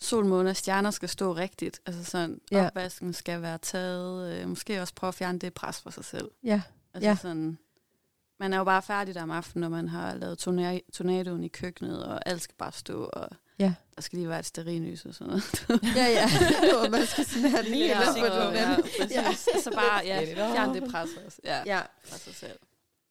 sol, måne og stjerner skal stå rigtigt. Altså sådan, Ja. opvasken skal være taget. Øh, måske også prøve at fjerne det pres for sig selv. Ja. Altså Ja. sådan, man er jo bare færdig der om aftenen, når man har lavet torna- tornadoen i køkkenet, og alt skal bare stå, og Ja. der skal lige være et sterinlys og sådan noget. Ja, ja. Og man skal sådan have den helt ja, op på den ja, anden. præcis. Så bare, ja, fjern det pres også. Ja, Ja. fra sig selv.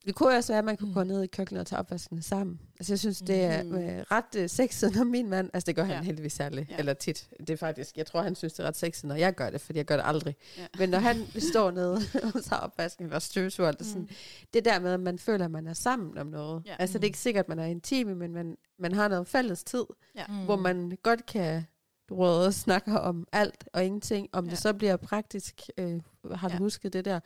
Det kunne også være, at man kunne Mm. gå ned i køkkenet og tage opvasken sammen. Altså, jeg synes, det er Mhm. øh, ret øh, sexet, når min mand... Altså, det gør han Ja. heldigvis særligt. Ja. Eller tit. Det er faktisk... Jeg tror, han synes, det er ret sexet, når jeg gør det, fordi jeg gør det aldrig. Ja. Men når han står nede og tager opvasken eller støvsuger, det, er sådan, Mm. det der med, at man føler, at man er sammen om noget. Ja. Altså, det er ikke sikkert, at man er intime, men man, man har noget fælles tid, Ja. Mm. hvor man godt kan du ved, snakke om alt og ingenting. Om. Ja. det så bliver praktisk, øh, har du Ja. husket det der,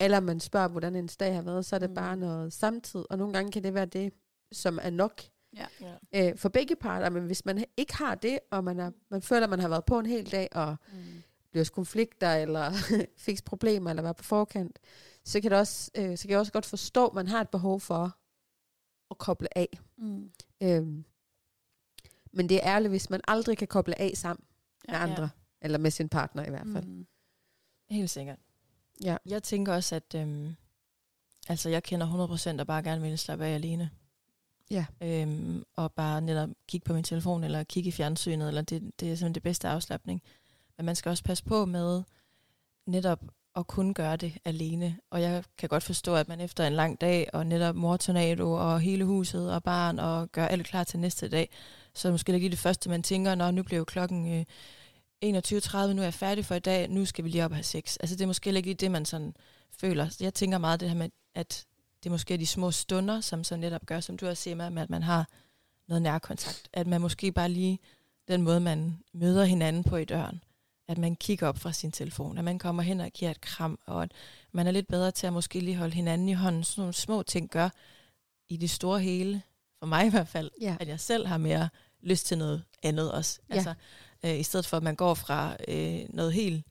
eller man spørger, hvordan en dag har været, så er det mm. Bare noget samtid. Og nogle gange kan det være det, som er nok Ja. Ja. øh, for begge parter. Men hvis man ikke har det, og man, er, man føler, at man har været på en hel dag, og Mm. løse konflikter, eller fikse problemer, eller være på forkant, så kan, det også, øh, så kan jeg også godt forstå, at man har et behov for at koble af. Mm. Øhm, men det er ærligt, hvis man aldrig kan koble af sammen med Ja. andre, eller med sin partner i hvert fald. Mm. Helt sikkert. Ja. Jeg tænker også, at øhm, altså jeg kender 100% og bare gerne vil slappe af alene. Ja. Øhm, og bare netop kigge på min telefon, eller kigge i fjernsynet, eller det, det er simpelthen det bedste afslappning. Men man skal også passe på med netop at kunne gøre det alene. Og jeg kan godt forstå, at man efter en lang dag, og netop mortornado, og hele huset, og barn, og gør alt klar til næste dag, så måske lige det første, man tænker, når nu blev klokken øh, 21.30, nu er jeg færdig for i dag, nu skal vi lige op og have sex. Altså det er måske ikke lige det, man sådan føler. Så jeg tænker meget det her med, at det er måske de små stunder, som så netop gør, som du også siger med, at man har noget nærkontakt. At man måske bare lige, den måde man møder hinanden på i døren, at man kigger op fra sin telefon, at man kommer hen og giver et kram, og at man er lidt bedre til at måske lige holde hinanden i hånden. Sådan nogle små ting gør i det store hele, for mig i hvert fald, Ja. at jeg selv har mere lyst til noget andet også. Ja. Altså, øh, I stedet for, at man går fra øh, noget helt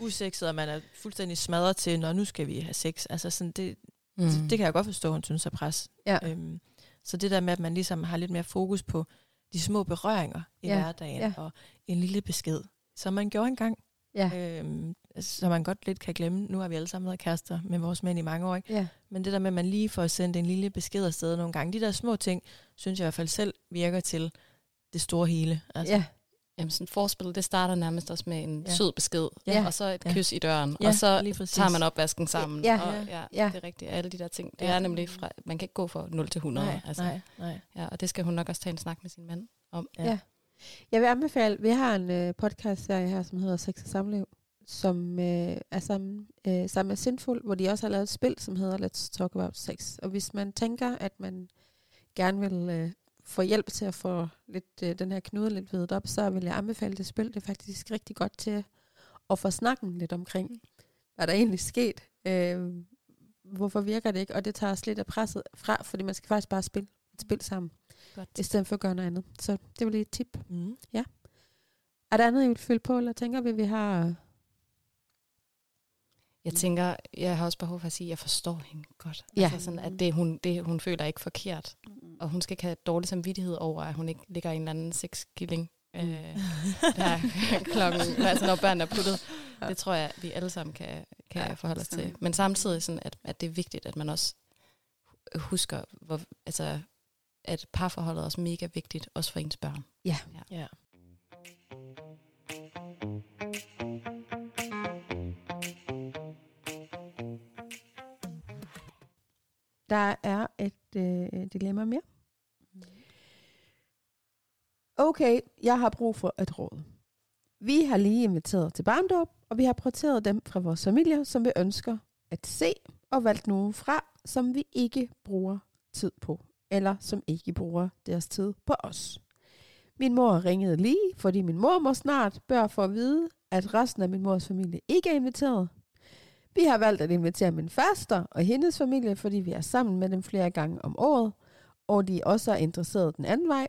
usekset, og man er fuldstændig smadret til, når nu skal vi have sex. Altså sådan, det, mm. det, det kan jeg godt forstå, hun synes er pres. Ja. Øhm, så det der med, at man ligesom har lidt mere fokus på de små berøringer i Ja, hverdagen, ja. og en lille besked, som man gjorde engang, Ja. øhm, så man godt lidt kan glemme. Nu har vi alle sammen været kærester med vores mænd i mange år, ikke? Ja. Men det der med, at man lige får sendt en lille besked afsted nogle gange, de der små ting, synes jeg i hvert fald selv virker til det store hele. Altså, ja. Jamen sådan forspil, det starter nærmest også med en Ja. ja. sød besked, Ja. og så et Ja. kys i døren, Ja, og så tager man opvasken sammen. Ja. Og, Ja. ja, Ja. det er rigtigt. Alle de der ting. Det Ja. er nemlig fra, man kan ikke gå fra 0 til 100. Nej, altså. nej, nej. Ja, og det skal hun nok også tage en snak med sin mand om. Ja. Ja. Jeg vil anbefale, vi har en øh, podcast-serie her, som hedder Sex og Samliv, som øh, er sammen, øh, sammen med Sinful, hvor de også har lavet et spil, som hedder Let's Talk About Sex. Og hvis man tænker, at man gerne vil øh, få hjælp til at få lidt, øh, den her knude lidt vedet op, så vil jeg anbefale det spil. Det er faktisk rigtig godt til at få snakken lidt omkring, hvad der egentlig sket. Øh, hvorfor virker det ikke? Og det tager os lidt af presset fra, fordi man skal faktisk bare spille et spil sammen, Godt. i stedet for at gøre noget andet. Så det var lige et tip. Mm. Er der andet, I vil fylde på, eller tænker vi, vi har... Jeg tænker, jeg har også behov for at sige, at jeg forstår hende godt. Ja. Altså sådan, at det hun, det, hun føler er ikke forkert. Mm. Og hun skal ikke have dårlig samvittighed over, at hun ikke ligger i en eller anden sexkilling. Mm. Øh, der klokken, altså når børn er puttet. Det tror jeg, vi alle sammen kan, kan Ja, ja, forholde os til. Men samtidig, sådan, at, at det er vigtigt, at man også husker, hvor, altså, at parforholdet er også mega vigtigt, også for ens børn. Ja. Der er et øh, dilemma mere. Mm. Okay, jeg har brug for et råd. Vi har lige inviteret til barndåb, og vi har prioriteret dem fra vores familie, som vi ønsker at se, og valgt nogen fra, som vi ikke bruger tid på, eller som ikke bruger deres tid på os. Min mor ringede lige, fordi min mor må snart bør få at vide, at resten af min mors familie ikke er inviteret. Vi har valgt at invitere min faster og hendes familie, fordi vi er sammen med dem flere gange om året, og de også er interesseret den anden vej.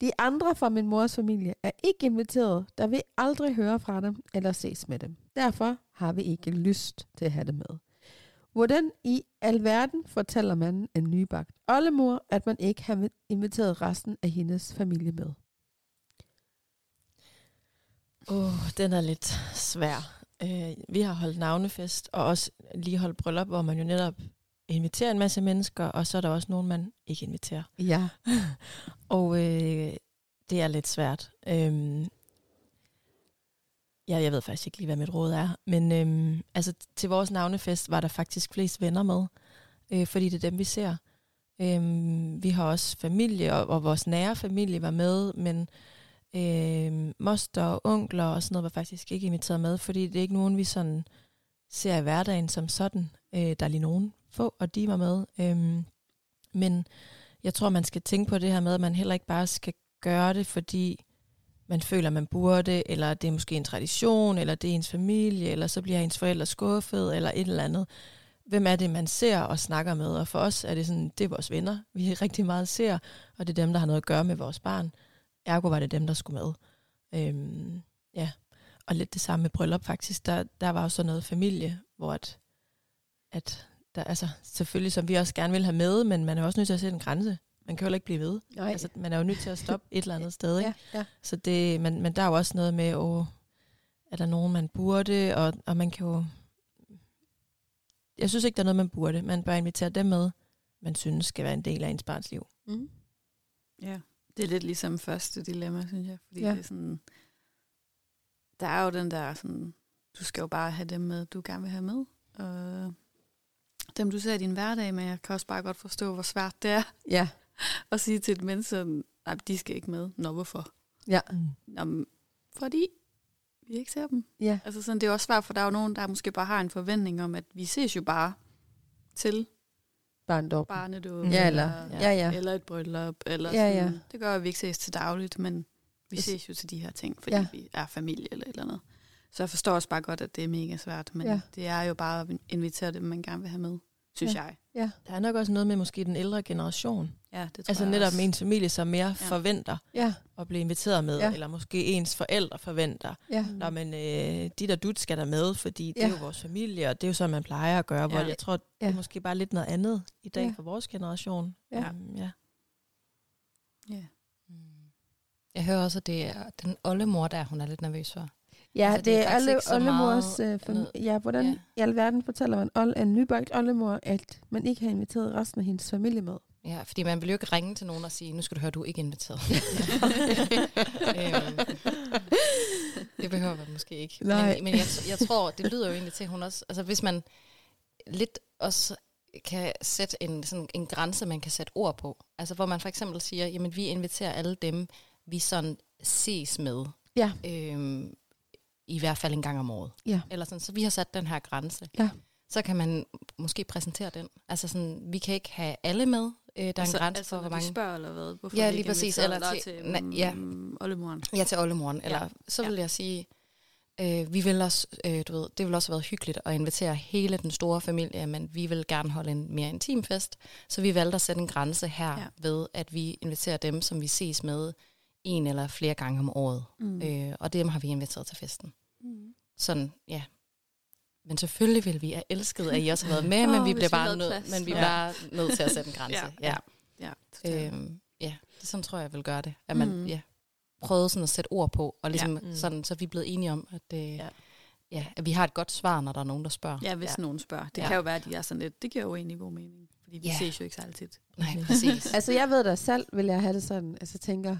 De andre fra min mors familie er ikke inviteret, da vi aldrig hører fra dem eller ses med dem. Derfor har vi ikke lyst til at have det med. Hvordan i alverden fortæller man en nybagt oldemor, at man ikke har inviteret resten af hendes familie med? Åh, oh, den er lidt svær. Øh, vi har holdt navnefest, og også lige holdt bryllup, hvor man jo netop inviterer en masse mennesker, og så er der også nogen, man ikke inviterer. Ja. Og øh, det er lidt svært. Øhm, ja, jeg ved faktisk ikke lige, hvad mit råd er. Men øhm, altså, til vores navnefest var der faktisk flest venner med, øh, fordi det er dem, vi ser. Øhm, vi har også familie, og, og vores nære familie var med, men øh, moster og onkler og sådan noget var faktisk ikke inviteret med, fordi det er ikke nogen, vi sådan ser i hverdagen som sådan. Øh, der er lige nogen få, og de var med. Øh, men jeg tror, man skal tænke på det her med, at man heller ikke bare skal gøre det, fordi man føler, man burde, eller det er måske en tradition, eller det er ens familie, eller så bliver ens forældre skuffet, eller et eller andet. hvem er det, man ser og snakker med. Og for os er det sådan, det er vores venner, vi rigtig meget ser, og det er dem, der har noget at gøre med vores barn. Ergo var det dem, der skulle med. Øhm, ja, og lidt det samme med bryllup faktisk. Der, der var også sådan noget familie, hvor at, at der, altså, selvfølgelig, som vi også gerne vil have med, men man er også nødt til at sætte en grænse. Man kan jo ikke blive ved. Nej. Altså, man er jo nødt til at stoppe et eller andet sted. Ikke? ja, ja. Så det, men, men der er jo også noget med, åh, er der nogen, man burde, og, og man kan jo... Jeg synes ikke, der er noget, man burde. Man bør invitere dem med, man synes skal være en del af ens barns liv. Mm. Ja, det er lidt ligesom første dilemma, synes jeg. Fordi Ja. det er sådan, der er jo den der sådan, du skal jo bare have dem med, du gerne vil have med. Og dem, du ser i din hverdag med, jeg kan også bare godt forstå, hvor svært det er Ja. at sige til et menneske, nej, de skal ikke med. Nå, hvorfor? Ja. Nå, fordi vi ikke ser dem. Ja. Altså sådan, det er også svært, for der er jo nogen, der måske bare har en forventning om, at vi ses jo bare til Barndåb. barnedåb. Ja, eller, Ja. ja, ja. eller et bryllup. Eller Ja, sådan. ja. Det gør, at vi ikke ses til dagligt, men vi ses jo til de her ting, fordi Ja. ja. vi er familie eller et eller andet. Så jeg forstår også bare godt, at det er mega svært, men Ja. ja. det er jo bare at invitere dem, man gerne vil have med, synes Ja. jeg. Der er nok også noget med måske den ældre generation. Ja, det tror Altså jeg netop også. ens familie, som mere ja. forventer Ja, at blive inviteret med, Ja. eller måske ens forældre forventer. ja. Mm. Nå, men øh, dit og dut skal der med, fordi det Ja. er jo vores familie, og det er jo sådan, man plejer at gøre. Hvor Ja. jeg tror, det Ja. er måske bare lidt noget andet i dag Ja. for vores generation. Ja. Um, ja. Ja. Mm. Jeg hører også, at det er den oldemor, der hun er lidt nervøs for. Ja, Altså, det, det er er faktisk alle oldemors... meget Øh, fam- ja, hvordan Ja. i alverden fortæller man old, en nybagt oldemor, at man ikke har inviteret resten af hendes familie med? Ja, fordi man vil jo ikke ringe til nogen og sige, nu skal du høre, du er ikke inviteret. øhm, det behøver man måske ikke. Nej. Men, men jeg, jeg tror, det lyder jo egentlig til, at hun også... Altså hvis man lidt også kan sætte en, sådan en grænse, man kan sætte ord på. Altså hvor man for eksempel siger, jamen vi inviterer alle dem, vi sådan ses med. Ja. Øhm, I hvert fald en gang om året. Ja. Eller sådan, så vi har sat den her grænse. Ja. Så kan man måske præsentere den. Altså sådan, vi kan ikke have alle med. Øh, der er en grænse altså, for, hvor mange... spørger, eller hvad? Hvorfor Ja, lige præcis, eller til- til ja. mm, oldemoren. Ja, til oldemoren. Eller Ja. så Ja. vil jeg sige, øh, vi vil også, øh, du ved, det vil også have været hyggeligt at invitere hele den store familie, men vi vil gerne holde en mere intim fest. Så vi valgte at sætte en grænse her Ja. ja. ved, at vi inviterer dem, som vi ses med en eller flere gange om året. Mm. Øh, og dem har vi inviteret til festen. Mm. Sådan, ja. Men selvfølgelig vil vi have elsket, at I også har været med, men Åh, vi bliver bare nødt, men vi er Ja. bare nødt til at sætte en grænse. Ja, ja. Ja. Øhm, ja, det sådan tror jeg, jeg vil gøre det. At man mm. ja, prøvede sådan at sætte ord på, og ligesom Ja. Mm. sådan, så vi er blevet enige om, at, øh, Ja. ja. At vi har et godt svar, når der er nogen, der spørger. Ja, hvis Ja. nogen spørger. Det Ja. ja. kan jo være, at de er sådan lidt, det giver jo egentlig god mening. Fordi vi Ja. ses jo ikke så altid. Nej, præcis. Altså, jeg ved da selv, vil jeg have det sådan, altså tænker,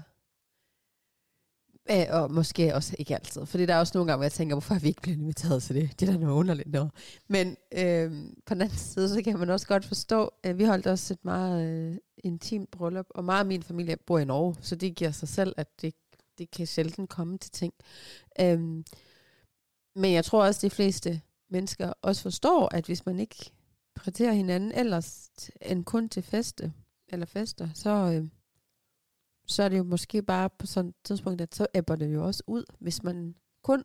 øh, og måske også ikke altid, fordi der er også nogle gange, hvor jeg tænker, hvorfor er vi ikke blevet inviteret til det? Det er da noget underligt noget. Men øh, på den anden side, så kan man også godt forstå, at vi holdt også et meget øh, intimt bryllup, og meget af min familie bor i Norge, så det giver sig selv, at det, det kan sjældent komme til ting. Øh, men jeg tror også, at de fleste mennesker også forstår, at hvis man ikke prioriterer hinanden ellers end kun til feste, eller fester, så, øh, så er det jo måske bare på sådan et tidspunkt, at så æbber det jo også ud, hvis man kun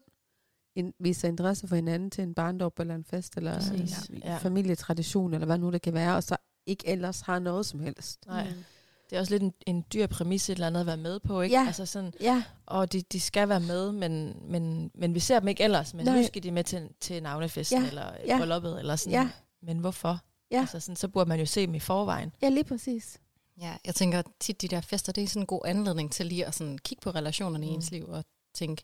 in, viser interesse for hinanden til en barndåb eller en fest, eller Præcis. en Ja. familietradition, eller hvad nu det kan være, og så ikke ellers har noget som helst. Nej. Mm. Det er også lidt en, en dyr præmis et eller andet at være med på, ikke? Ja. Altså sådan, Ja, og de, de skal være med, men, men, men vi ser dem ikke ellers. Men Nej. nu skal de med til, til navnefesten Ja. eller Ja. brylluppet, eller sådan. Ja. Men hvorfor? Ja. Altså sådan, så burde man jo se dem i forvejen. ja lige præcis. Ja, jeg tænker tit, de der fester, det er sådan en god anledning til lige at sådan kigge på relationerne Mm. i ens liv og tænke,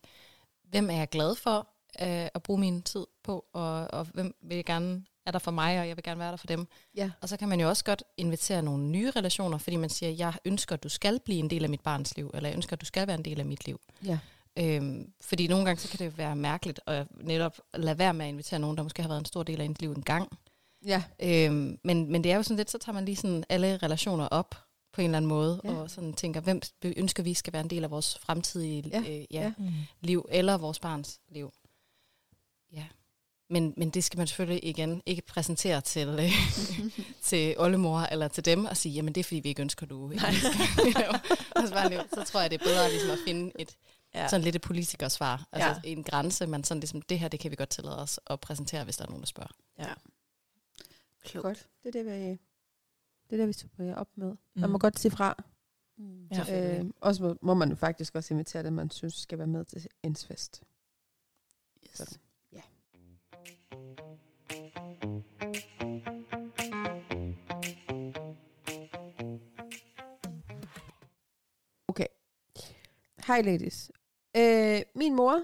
hvem er jeg glad for øh, at bruge min tid på, og, og hvem vil jeg gerne er der for mig, og jeg vil gerne være der for dem. Ja. Og så kan man jo også godt invitere nogle nye relationer, fordi man siger, jeg ønsker, at du skal blive en del af mit barns liv, eller jeg ønsker, at du skal være en del af mit liv. Ja. Øhm, fordi nogle gange, så kan det være mærkeligt at netop lade være med at invitere nogen, der måske har været en stor del af ens liv en gang. Ja. Øhm, men, men det er jo sådan lidt, så tager man lige sådan alle relationer op på en eller anden måde, Ja. ja. og sådan tænker, hvem ønsker vi skal være en del af vores fremtidige Ja. Øh, ja, Ja. ja. liv, eller vores barns liv. Ja. Men, men det skal man selvfølgelig igen ikke præsentere til, øh, til oldemor eller til dem og sige, jamen det er fordi vi ikke ønsker, du ikke skal. Så tror jeg, det er bedre ligesom at finde et Ja. sådan lidt et politikersvar. Altså Ja. en grænse, men sådan ligesom, det her, det kan vi godt tillade os at præsentere, hvis der er nogen, der spørger. Klog. Godt. Det er det, vi, det er det, vi skal op med. Mm. Man Mm. må godt sige fra. Mm. Ja. Øh, også må, må man faktisk også invitere dem, man synes skal være med til ens fest. Yes. sådan. Ja. Okay. Hej ladies. Øh, min mor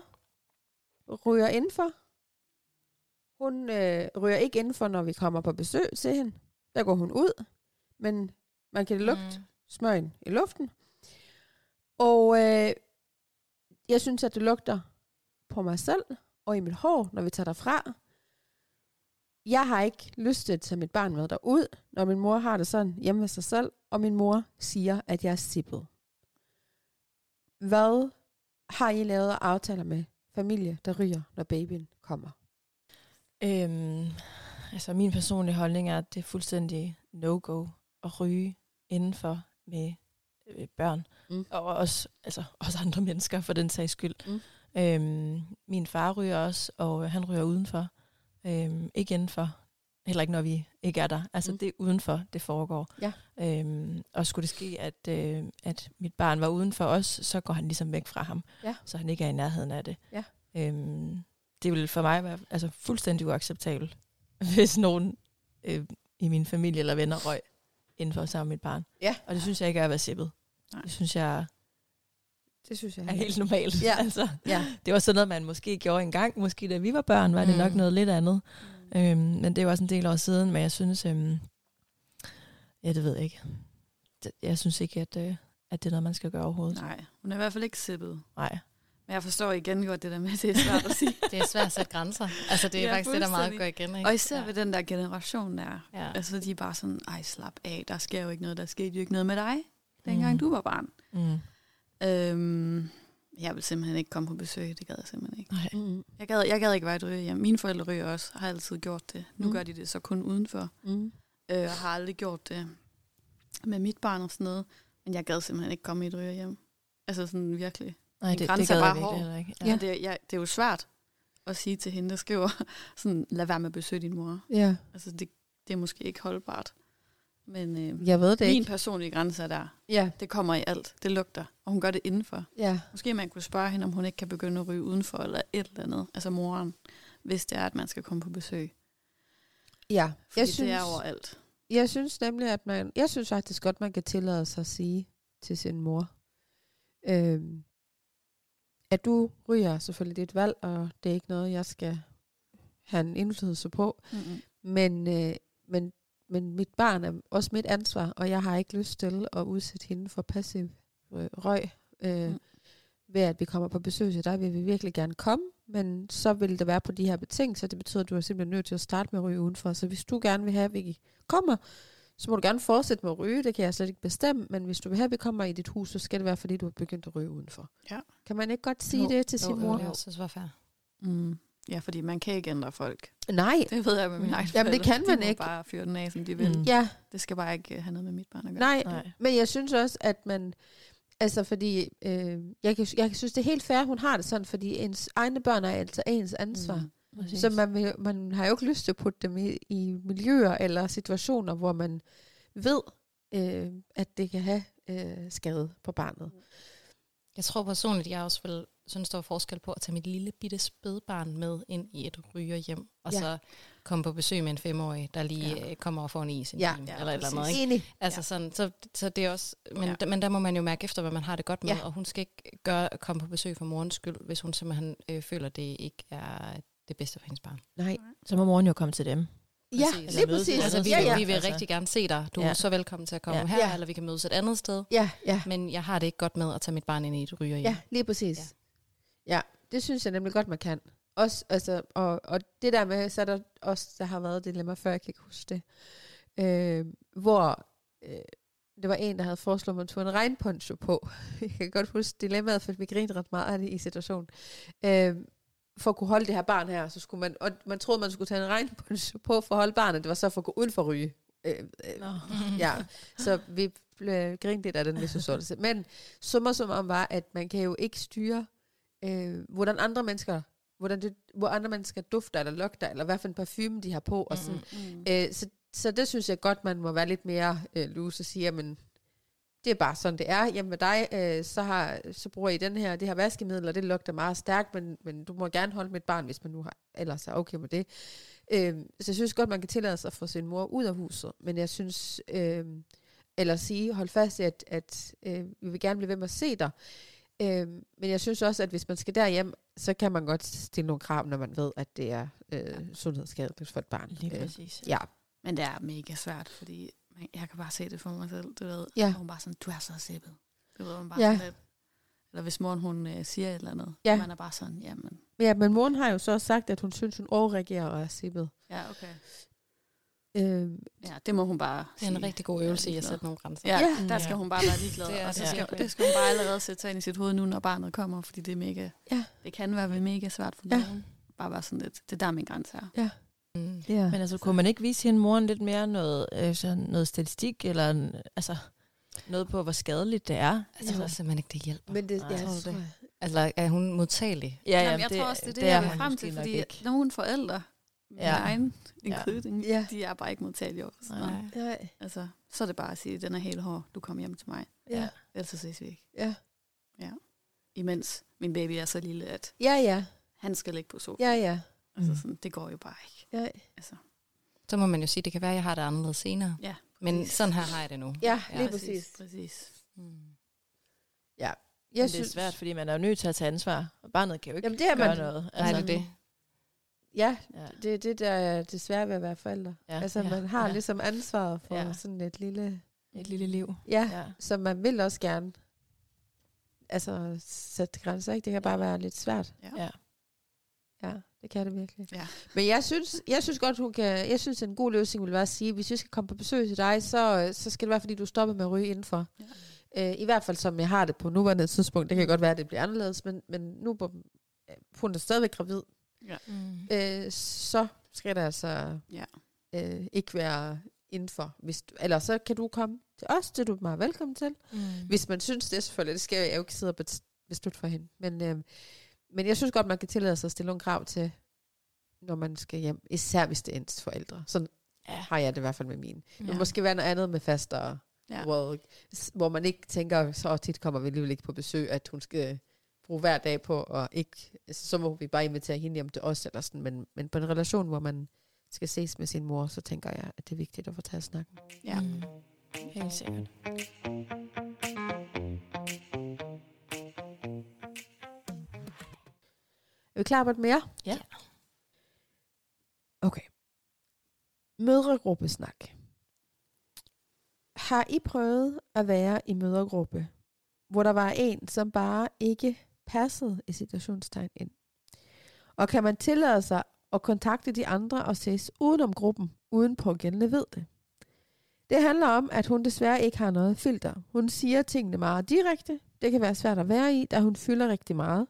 ryger indenfor. Hun øh, ryger ikke indenfor, når vi kommer på besøg til hende. Der går hun ud, men man kan lugte mm. smøgen i luften. Og øh, jeg synes, at det lugter på mig selv og i mit hår, når vi tager derfra. Jeg har ikke lyst til at tage mit barn med derud, når min mor har det sådan hjemme ved sig selv, og min mor siger, at jeg er sippet. Hvad har I lavet af aftaler med familie, der ryger, når babyen kommer? Øhm, altså min personlige holdning er, at det er fuldstændig no-go at ryge indenfor med øh, børn. Mm. Og også, altså, også andre mennesker for den sags skyld. Mm. Øhm, min far ryger også, og han ryger udenfor. Øhm, ikke indenfor. Heller ikke, når vi ikke er der. Altså Mm. det er udenfor, det foregår. Ja. Øhm, og skulle det ske, at, øh, at mit barn var uden for os, så går han ligesom væk fra ham. Ja. Så han ikke er i nærheden af det. Ja. Øhm, det vil for mig være altså, fuldstændig uacceptabelt, hvis nogen øh, i min familie eller venner røg inden for sammen med mit barn. Ja. Og det synes jeg ikke er at være sippet. Nej. Det synes jeg Det synes jeg er helt normalt. Ja. altså, Ja. det var sådan noget, man måske gjorde engang. Måske da vi var børn, var det Mm. nok noget lidt andet. Øhm, men det var også en del år siden, men jeg synes, øhm, ja, det ved jeg ikke. Det- Jeg synes ikke, at, øh, at det er noget, man skal gøre overhovedet. Nej, hun er i hvert fald ikke sippet. Nej. Jeg forstår igen godt det der med, at det er svært at sige. Det er svært at sætte grænser. Altså, det er Ja, faktisk det, der meget går igen. Ikke? Og især ja. ved den der generation der. Ja. Altså, de er bare sådan, ej, slap af, der sker jo ikke noget, der skete jo ikke noget med dig, dengang Mm. du var barn. Mm. Øhm, jeg vil simpelthen ikke komme på besøg, det gad jeg simpelthen ikke. Nej. Mm. Jeg gad, jeg gad ikke være et ryge hjem. Mine forældre ryger også, har altid gjort det. Nu Mm. gør de det så kun udenfor. Mm. Øh, og har aldrig gjort det med mit barn og sådan noget. Men jeg gad simpelthen ikke komme i et ryge hjem. Altså sådan virkelig. Nej, det, grænse det er gad bare hård. ikke. Ja. Men det, jeg, det er jo svært at sige til hende, der skriver sådan, lad være med at besøge din mor. Ja, Altså det, det er måske ikke holdbart. Men øh, jeg ved det min ikke. personlige grænse er der. Ja, Det kommer i alt. Det lugter. Og hun gør det indenfor. ja. Måske man kunne spørge hende, om hun ikke kan begynde at ryge udenfor, eller et eller andet. Altså moren, hvis det er, at man skal komme på besøg. Ja, Fordi jeg det synes, er overalt. jeg synes nemlig, at man, jeg synes faktisk godt, man kan tillade sig at sige til sin mor, øhm, at du ryger selvfølgelig dit valg, og det er ikke noget, jeg skal have en indflydelse på, Mm-hmm. men, øh, men, men mit barn er også mit ansvar, og jeg har ikke lyst til at udsætte hende for passiv øh, røg, øh, Mm. ved at vi kommer på besøg, så der vil vi virkelig gerne komme, men så vil det være på de her betingelser. Det betyder, at du er simpelthen nødt til at starte med at ryge udenfor. Så hvis du gerne vil have, at vi kommer, så må du gerne fortsætte med at ryge. Det kan jeg slet ikke bestemme. Men hvis du vil have, at vi kommer i dit hus, så skal det være, fordi du har begyndt at ryge udenfor. Ja. Kan man ikke godt sige Jo, det til sin mor? Det synes var fair. Mm. Ja, fordi man kan ikke ændre folk. Nej. Det ved jeg med min egen Jamen, det kan man de må ikke. bare fyre den af, som de vil. Mm. Ja, Det skal bare ikke øh, have noget med mit barn at gøre. nej. Nej. Men jeg synes også, at man... Altså, fordi... Øh, jeg, kan, jeg synes, det er helt fair, hun har det sådan, fordi ens egne børn er altså ens ansvar. Mm. Mm. Præcis. Så man, vil, man har jo ikke lyst til at putte dem i, i miljøer eller situationer, hvor man ved, øh, at det kan have øh, skade på barnet. Jeg tror personligt, jeg også vil synes, der var forskel på at tage mit lille bitte spædbarn med ind i et rygerhjem, og Ja. så komme på besøg med en femårig, der lige Ja. ja. kommer og får en is en Ja. time, Ja, eller et eller andet. Ikke? Enig. Altså Ja. sådan, så, så det er også, men, Ja. men der må man jo mærke efter, hvad man har det godt med, ja. og hun skal ikke gøre, komme på besøg for morens skyld, hvis hun simpelthen øh, føler, det ikke er det bedste for hendes barn. Nej. Så må moren jo komme til dem. Ja, Præcis. lige præcis. Altså, vi, ja, vil, ja. vi vil Altså. rigtig gerne se dig. Du er Ja. så velkommen til at komme Ja. her, Ja. eller vi kan mødes et andet sted. Ja, ja, Men jeg har det ikke godt med at tage mit barn ind i et rygerhjem. ja, lige præcis. Ja. ja, det synes jeg nemlig godt, man kan. Også, altså, og, og det der med, så er der også, der har været et dilemma før, jeg kan ikke huske det, øh, hvor øh, det var en, der havde foreslået, at man tog en regnponcho på. jeg kan godt huske dilemmaet, for vi grinede ret meget af det i situationen. Øh, for at kunne holde det her barn her, så skulle man, og man troede, man skulle tage en regnponcho på for at holde barnet. Det var så for at gå uden for ryge. Øh, øh, ja, så vi blev grint lidt af den visualisering. Men summer som om var, at man kan jo ikke styre, øh, hvordan andre mennesker, hvordan det, hvor andre mennesker dufter eller lugter, eller hvad for en parfume de har på. Og sådan. Mm. Øh, så så det synes jeg godt, man må være lidt mere øh, loose og sige, jamen, det er bare sådan, det er. Jamen med dig, øh, så, har, så bruger I den her, det her vaskemiddel, og det lugter meget stærkt, men, men du må gerne holde mit barn, hvis man nu har, ellers er okay med det. Øh, så jeg synes godt, man kan tillade sig at få sin mor ud af huset, men jeg synes, øh, eller sige, hold fast i, at, at øh, vi vil gerne blive ved med at se dig. Øh, men jeg synes også, at hvis man skal derhjem, så kan man godt stille nogle krav, når man ved, at det er øh, sundhedsskadeligt for et barn. Lige Øh, præcis. ja, Men det er mega svært, fordi jeg kan bare se det for mig selv, du ved. Ja. Hvor Hun bare sådan, du er så sippet. Du ved, hun bare Ja. sådan lidt. Eller hvis moren hun øh, siger et eller andet, Ja. ja. man er bare sådan, jamen, Ja, men moren har jo så sagt, at hun synes, hun overreagerer og er sippet. ja, okay. Øh, Ja, det må hun bare Det er en sige. rigtig god øvelse i at sætte nogle grænser. Ja, Ja. ja, der skal Ja. hun bare være ligeglad. Det er og så det skal, virkelig. det skal hun bare allerede sætte sig ind i sit hoved nu, når barnet kommer, fordi det er mega, Ja. det kan være mega svært for Ja. nogen. Bare være sådan lidt, det er der min grænse er. Mm. ja. Men altså, kunne man ikke vise hende moren lidt mere noget, øh, sådan noget statistik, eller en, altså, noget på, hvor skadeligt det er? Jeg tror simpelthen ikke, det hjælper. men det, Nej, ja, tror det? jeg. Altså, er hun modtagelig? Ja, Jamen, jeg tror også, det er det, jeg vil frem til, fordi nogle forældre, min Ja. ja. egen Ja. including, Ja. ja. de er bare ikke modtagelige over sådan. Nej. Nej, Altså, så er det bare at sige, den er helt hård, du kommer hjem til mig. ja, Ellers så ses vi ikke. ja. Imens min baby er så lille, at Ja, ja, han skal ligge på sofaen. ja, ja. Altså, sådan, det går jo bare ikke. Ja, Altså, Så må man jo sige, det kan være, at jeg har det anderledes senere. ja, Men sådan her har jeg det nu. ja Ja, lige præcis. præcis. Mm. Jeg Men det er svært, fordi man er jo nødt til at tage ansvar. Og barnet kan jo ikke Jamen, det er gøre man- noget. Nej, det er det. Ja, Ja. det er det, der er det svære ved at være forældre. Ja. Altså, Ja. man har Ja. ligesom ansvaret for Ja. sådan et lille... Et lille liv. Ja, Ja. så man vil også gerne altså sætte grænser, ikke? Det kan bare være lidt svært. ja. Ja, det kan det virkelig. Ja. Men jeg synes, jeg synes godt, hun kan... Jeg synes, en god løsning vil være at sige, hvis vi skal komme på besøg til dig, så, så skal det være, fordi du stopper med at ryge indenfor. Ja. Øh, I hvert fald, som jeg har det på nuværende tidspunkt. Det kan godt være, at det bliver anderledes, men, men nu på, øh, hun er stadigvæk gravid. Mm. Øh, så skal der altså Ja. øh, ikke være indenfor. Hvis du, eller så kan du komme til os, det er du meget velkommen til. Mm. Hvis man synes det, selvfølgelig. Det skal jeg jo ikke sidde og beslutte for hende. Men, øh, men jeg synes godt, man kan tillade sig at stille nogle krav til, når man skal hjem. Især hvis det er ens forældre. Sådan Ja. har jeg det i hvert fald med mine. Ja. Ja. Det måske være noget andet med faster, ja. Ja. hvor, hvor man ikke tænker, så tit kommer vi alligevel ikke på besøg, at hun skal bruge hver dag på, og ikke, altså, så må vi bare invitere hende hjem til os, eller sådan, men, men på en relation, hvor man skal ses med sin mor, så tænker jeg, at det er vigtigt at få taget snakken. Ja. Mm. Helt sikkert. Er vi klar på et mere? Ja. Okay. Mødregruppesnak. Har I prøvet at være i mødregruppe, hvor der var en, som bare ikke passede i situationstegn ind? Og kan man tillade sig at kontakte de andre og ses udenom gruppen, uden pågældende ved det? Det handler om, at hun desværre ikke har noget filter. Hun siger tingene meget direkte. Det kan være svært at være i, da hun fylder rigtig meget.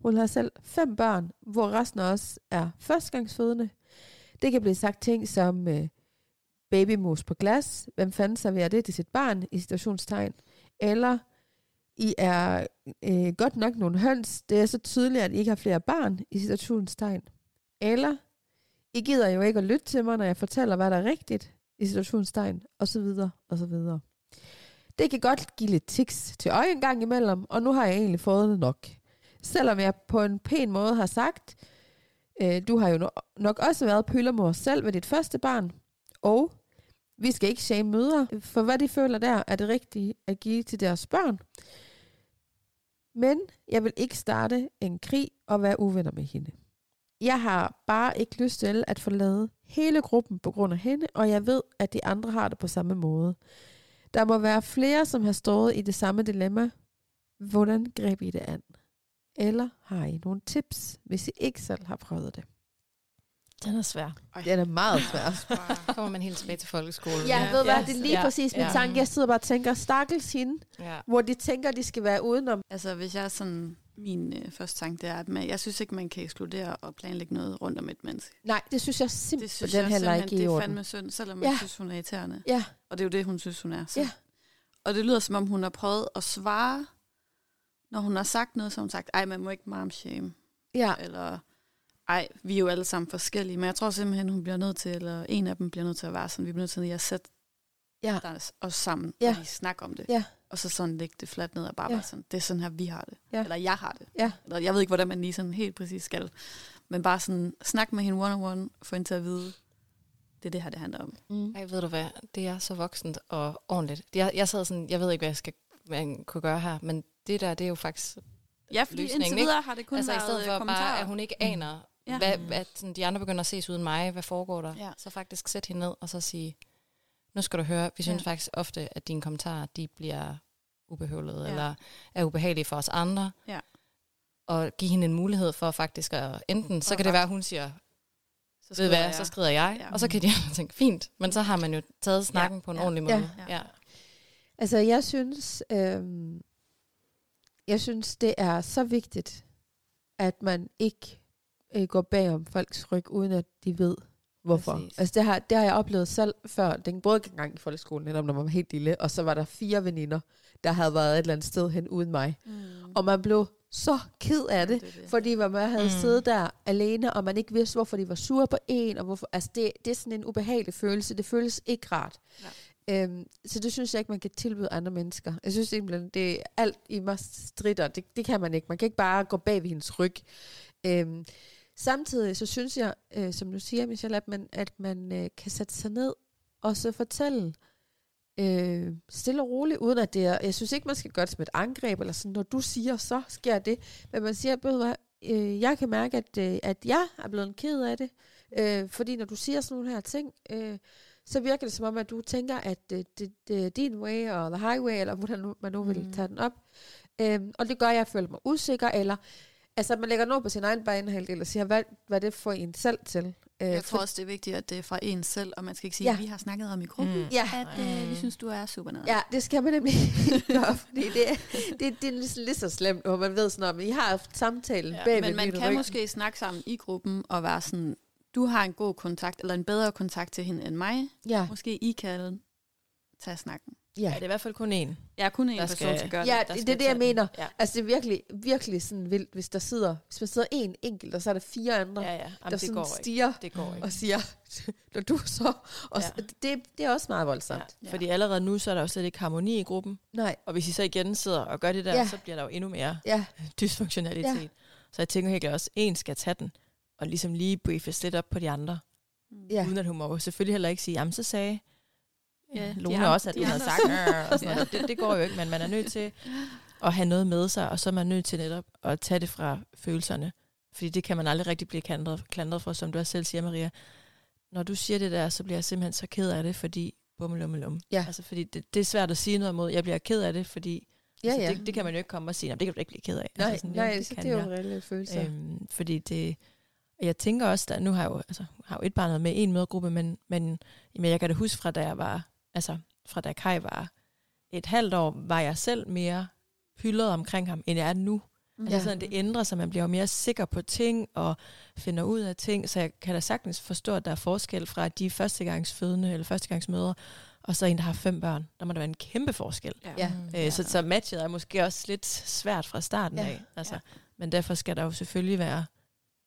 Hun har selv fem børn, hvor resten af os er førstgangsfødende. Det kan blive sagt ting som øh, babymos på glas, hvem fanden serverer det til sit barn i situationstegn, eller I er øh, godt nok nogle høns, det er så tydeligt, at I ikke har flere barn, i situationstegn. Eller I gider jo ikke at lytte til mig, når jeg fortæller, hvad der er rigtigt i situationstegn, og så videre, og så videre. Det kan godt give lidt tiks til øje en gang imellem, og nu har jeg egentlig fået det nok. Selvom jeg på en pæn måde har sagt, øh, du har jo nok også været pøllermor selv med dit første barn, og vi skal ikke shame mødre, for hvad de føler der er det rigtige at give til deres børn. Men jeg vil ikke starte en krig og være uvenner med hende. Jeg har bare ikke lyst til at forlade hele gruppen på grund af hende, og jeg ved, at de andre har det på samme måde. Der må være flere, som har stået i det samme dilemma. Hvordan greb I det an? Eller har I nogle tips, hvis I ikke selv har prøvet det? Den er svær. Den er meget svær. Så kommer man helt tilbage til folkeskolen. Ja, Ja. ved hvad, det er lige Ja. præcis min Ja. tanke. Jeg sidder bare og tænker, stakkels hende, ja. hvor de tænker, de skal være udenom. Altså, hvis jeg er sådan, min øh, første tanke, det er, at man, jeg synes ikke, man kan ekskludere og planlægge noget rundt om et menneske. Nej, det synes jeg Det simpelthen synes den jeg heller simpelthen, ikke i det er fandme synd, selvom Ja. jeg synes, hun er irriterende. Ja, Og det er jo det, hun synes, hun er. Så. Ja. Og det lyder, som om hun har prøvet at svare, når hun har sagt noget, så har hun sagt, ej, man må ikke mom shame. ja, Eller, Ej, vi er jo alle sammen forskellige, men jeg tror simpelthen, hun bliver nødt til, eller en af dem bliver nødt til at være sådan, vi bliver nødt til at sætte Ja. os sammen, Ja. og lige snakke om det. Ja. Og så sådan lægge det fladt ned og bare Ja. være sådan, det er sådan her, vi har det. Ja. Eller jeg har det. Ja. Eller jeg ved ikke, hvordan man lige sådan helt præcis skal. Men bare sådan, snak med hende one-on-one, få hende til at vide, det er det her, det handler om. Mm. Ej, ved du hvad, det er så voksent og ordentligt. Jeg, jeg sad sådan, jeg ved ikke, hvad jeg skal hvad jeg kunne gøre her, men det der, det er jo faktisk... Ja, fordi Løsningen, indtil ikke? videre har det kun altså i været stedet for øh, bare, kommentarer. at hun ikke aner, Ja. ja. hvad, hvad sådan, de andre begynder at ses uden mig, hvad foregår der, Ja. så faktisk sæt hende ned og så sige, nu skal du høre, vi synes Ja. ja. faktisk ofte, at dine kommentarer, de bliver ubehøvlede, Ja. ja. eller er ubehagelige for os andre. Ja. Og give hende en mulighed for faktisk at enten, så Og kan det være, at hun siger, Så ved hvad, jeg. så skrider jeg, Ja. ja. og så kan de andre tænke, fint, men så har man jo taget snakken ja. på en Ja. ordentlig Ja. måde. Ja. Ja. Altså, jeg synes, øhm, jeg synes, det er så vigtigt, at man ikke øh, går bag om folks ryg, uden at de ved, hvorfor. Præcis. Altså, det har, det har jeg oplevet selv før. Den både gang i folkeskolen, netop når man var helt lille, og så var der fire veninder, der havde været et eller andet sted hen uden mig. Mm. Og man blev så ked af det, Det er det. fordi man havde. Mm. siddet der alene, og man ikke vidste, hvorfor de var sure på en, og hvorfor, altså det, det er sådan en ubehagelig følelse. Det føles ikke rart. Ja. Øhm, så det synes jeg ikke, man kan tilbyde andre mennesker. Jeg synes simpelthen, det er alt i mig stritter. Det, det kan man ikke. Man kan ikke bare gå bag ved hendes ryg. Øhm, samtidig så synes jeg, øh, som du siger, Michelle, at man, at man øh, kan sætte sig ned og så fortælle øh, stille og roligt, uden at det er, jeg synes ikke, man skal gøre det som et angreb, eller sådan, når du siger, så sker det. Men man siger, ved øh, jeg kan mærke, at, øh, at jeg er blevet ked af det, øh, fordi når du siger sådan nogle her ting, øh, så virker det som om, at du tænker, at øh, det, det er din way, og the highway, eller hvordan nu- man nu vil Mm. tage den op. Øh, og det gør, at jeg føler mig usikker, eller altså, man lægger noget på sin egen banehalvdel og siger, hvad, hvad det får en selv til. Øh, Jeg tror også, det er vigtigt, at det er fra en selv, og man skal ikke sige, Ja. at vi har snakket om i gruppen, Mm. Ja. at øh, vi synes, du er super nede. Ja, det skal man nemlig ikke gøre, fordi det, er- det, det er lige, lige så slemt, hvor man ved sådan, at I har haft samtalen ja, bag Men man kan ryg. måske snakke sammen i gruppen og være sådan, du har en god kontakt, eller en bedre kontakt til hende end mig. Ja, Måske I kan tage snakken. ja. Ja, det er i hvert fald kun én. Jeg er kun en Der person, skal- der gør Ja, det. der det, skal det er det, jeg mener. Ja. Altså, det er virkelig, virkelig sådan vildt, hvis der sidder, hvis man sidder en enkelt, og så er der fire andre, Ja, ja, ja. der Jamen, det sådan går ikke. stiger Det går ikke. og siger, når du så... Og Ja. ja. det, det er også meget voldsomt. Ja. Ja. Fordi allerede nu, så er der jo slet ikke harmoni i gruppen. Nej, Og hvis I så igen sidder og gør det der, Ja. ja. så bliver der jo endnu mere ja, dysfunktionalitet. Ja. Ja. Så jeg tænker helt klart også, en skal tage den, og ligesom lige briefes lidt op på de andre. Mm. ja. Uden at hun må selvfølgelig heller ikke sige, jamen så sagde Ja, ja, de Lone andre- også, at de du havde sagt "Øh", og sådan noget. Det, det går jo ikke, men man er nødt til at have noget med sig, og så er man nødt til netop at tage det fra følelserne. Fordi det kan man aldrig rigtig blive klandret, klandret for, som du også selv siger, Maria. Når du siger det der, så bliver jeg simpelthen så ked af det, fordi bummelummelum. Ja. Altså, fordi det, det er svært at sige noget imod. Jeg bliver ked af det, fordi ja, altså, ja. det, det kan man jo ikke komme og sige, "Nå, det kan du ikke blive ked af. nej, altså, sådan, nej, "Jo, så kan det er jo jeg." en reel følelse. Øhm, fordi det, og jeg tænker også, at nu har jeg jo, altså, har jo et barn med en mødergruppe, men, men, men jeg kan da huske fra da jeg var, altså fra da Kai var et halvt år, var jeg selv mere hyldet omkring ham, end jeg er nu. Altså Ja. sådan, det ændrer sig, man bliver jo mere sikker på ting, og finder ud af ting, så jeg kan da sagtens forstå, at der er forskel fra de førstegangsfødende, eller førstegangsmødre, og så en, der har fem børn. Der må der være en kæmpe forskel. Ja. Øh, så, så matchet er måske også lidt svært fra starten Ja. af. Altså, Ja. Men derfor skal der jo selvfølgelig være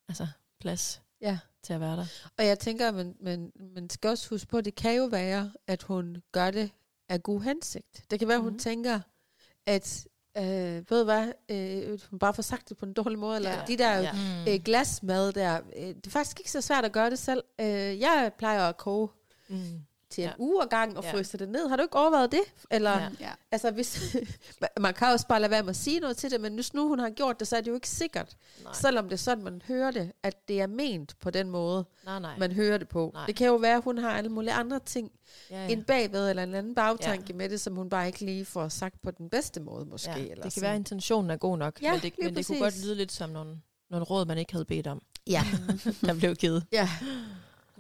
altså, plads Ja. til at være der. Og jeg tænker, at man, man, man skal også huske på, at det kan jo være, at hun gør det af god hensigt. Det kan være, at hun Mhm. tænker, at øh, ved du hvad, øh, hun bare får sagt det på en dårlig måde, eller Ja. de der Ja. Mm. øh, glasmad der, øh, det er faktisk ikke så svært at gøre det selv. Øh, jeg plejer at koge Mm. Til en Ja. uge ad gang og Ja. fryse det ned. Har du ikke overvejet det? Eller, Ja. altså, hvis, man kan også bare lade være med at sige noget til det, men hvis nu hun har gjort det, så er det jo ikke sikkert. Nej. Selvom det er sådan, man hører det, at det er ment på den måde, nej, nej. man hører det på. Nej. Det kan jo være, at hun har alle mulige andre ting ja, ja. end bagved, eller en anden bagtanke ja. med det, som hun bare ikke lige får sagt på den bedste måde, måske. ja. Eller Det kan sådan. være, at intentionen er god nok, Ja, men, det, men det kunne godt lyde lidt som nogle, nogle råd, man ikke havde bedt om, Ja, der blev givet. ja,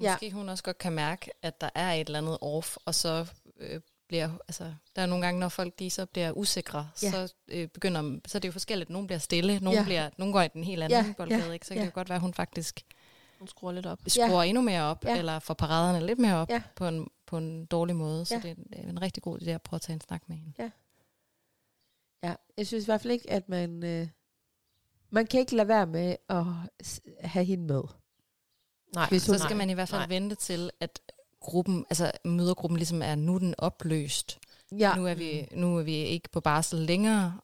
Ja. Måske hun også godt kan mærke, at der er et eller andet off, og så øh, bliver, altså, der er nogle gange, når folk de så bliver usikre, Ja. så øh, begynder, så er det jo forskelligt. Nogle bliver stille, nogle, Ja. bliver, nogle går i den helt anden Ja, boldgade, ja, ikke? så ja. kan det godt være, at hun faktisk Hun skruer lidt op. skruer endnu mere op, Ja. eller får paraderne lidt mere op Ja. på, en, på en dårlig måde. Så Ja. det er en rigtig god idé at prøve at tage en snak med hende. ja. Jeg synes i hvert fald ikke, at man... Øh, man kan ikke lade være med at have hende med. Nej, Hvis Så skal man i hvert fald Nej. vente til, at gruppen, altså mødergruppen ligesom er, nu den opløst. Ja, Nu, er vi, nu er vi ikke på barsel længere.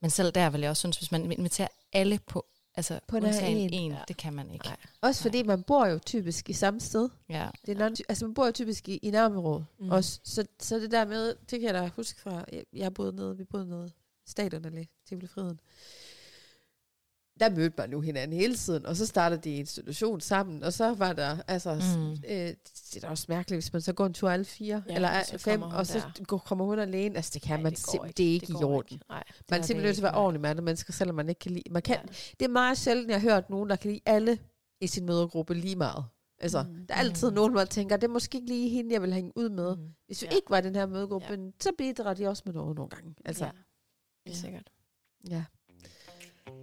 Men selv der vil jeg også synes, hvis man inviterer alle på, altså På undtagen en. en, Ja. det kan man ikke. Nej. også fordi man bor jo typisk i samme sted. Ja. Det er non- altså man bor jo typisk i, i nærområdet Mm. også. Så, så det der med, det kan jeg da huske fra, jeg, jeg boede nede, vi boede nede i stadion eller Tivoli Friden. Der mødte man jo hinanden hele tiden, og så startede de institution sammen, og så var der, altså, Mm. øh, det er da også mærkeligt, hvis man så går en tur alle fire, Ja, eller er så fem, og så der. kommer hun alene. Altså det kan Nej, man det simpelthen, det er ikke Det i orden. ikke. Nej, det Man er simpelthen nødt til at være ordentlig med andre mennesker, selvom man ikke kan lide. Man kan, Ja. Det er meget sjældent, jeg har hørt nogen, der kan lide alle i sin mødergruppe lige meget. Altså, Mm. der er altid Mm. nogen, man tænker, det er måske ikke lige hende, jeg vil hænge ud med. Mm. Hvis vi Ja. ja. ikke var den her mødegruppe, Ja. ja. så bidrager de også med noget nogle gange. Altså, Ja, ja. det er sikkert. ja.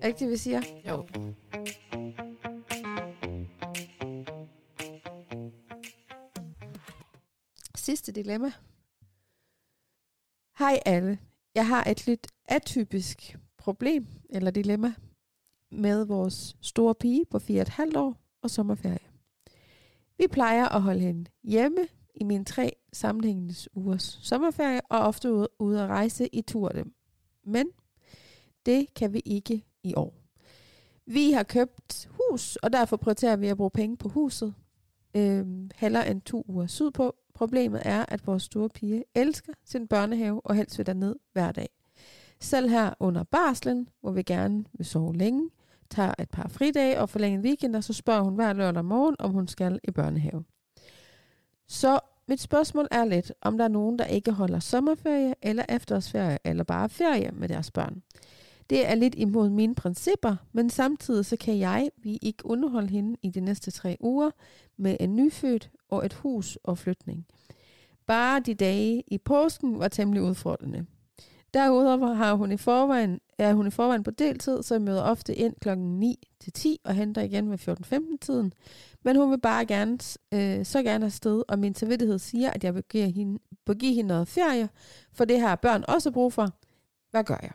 Er ikke det, vi siger? Jo. Sidste dilemma. Hej alle. Jeg har et lidt atypisk problem eller dilemma med vores store pige på 4,5 år og sommerferie. Vi plejer at holde hende hjemme i mine tre sammenhængende ugers sommerferie og ofte ude, at rejse i tur dem. Men det kan vi ikke i år. Vi har købt hus, og derfor prioriterer vi at bruge penge på huset. Øhm, heller end to uger sydpå. Problemet er, at vores store pige elsker sin børnehave og helst vil derned hver dag. Selv her under barslen, hvor vi gerne vil sove længe, tager et par fridage og forlænget weekender, så spørger hun hver lørdag morgen, om hun skal i børnehave. Så mit spørgsmål er lidt, om der er nogen, der ikke holder sommerferie eller efterårsferie, eller bare ferie med deres børn. Det er lidt imod mine principper, men samtidig så kan jeg, vi ikke underholde hende i de næste tre uger med en nyfødt og et hus og flytning. Bare de dage i påsken var temmelig udfordrende. Derudover har hun i forvejen, er hun i forvejen på deltid, så møder ofte ind klokken 9 til 10 og henter igen ved 14-15 tiden. Men hun vil bare gerne, øh, så gerne afsted, og min samvittighed siger, at jeg vil give hende, vil give hende noget ferie, for det har børn også brug for. Hvad gør jeg?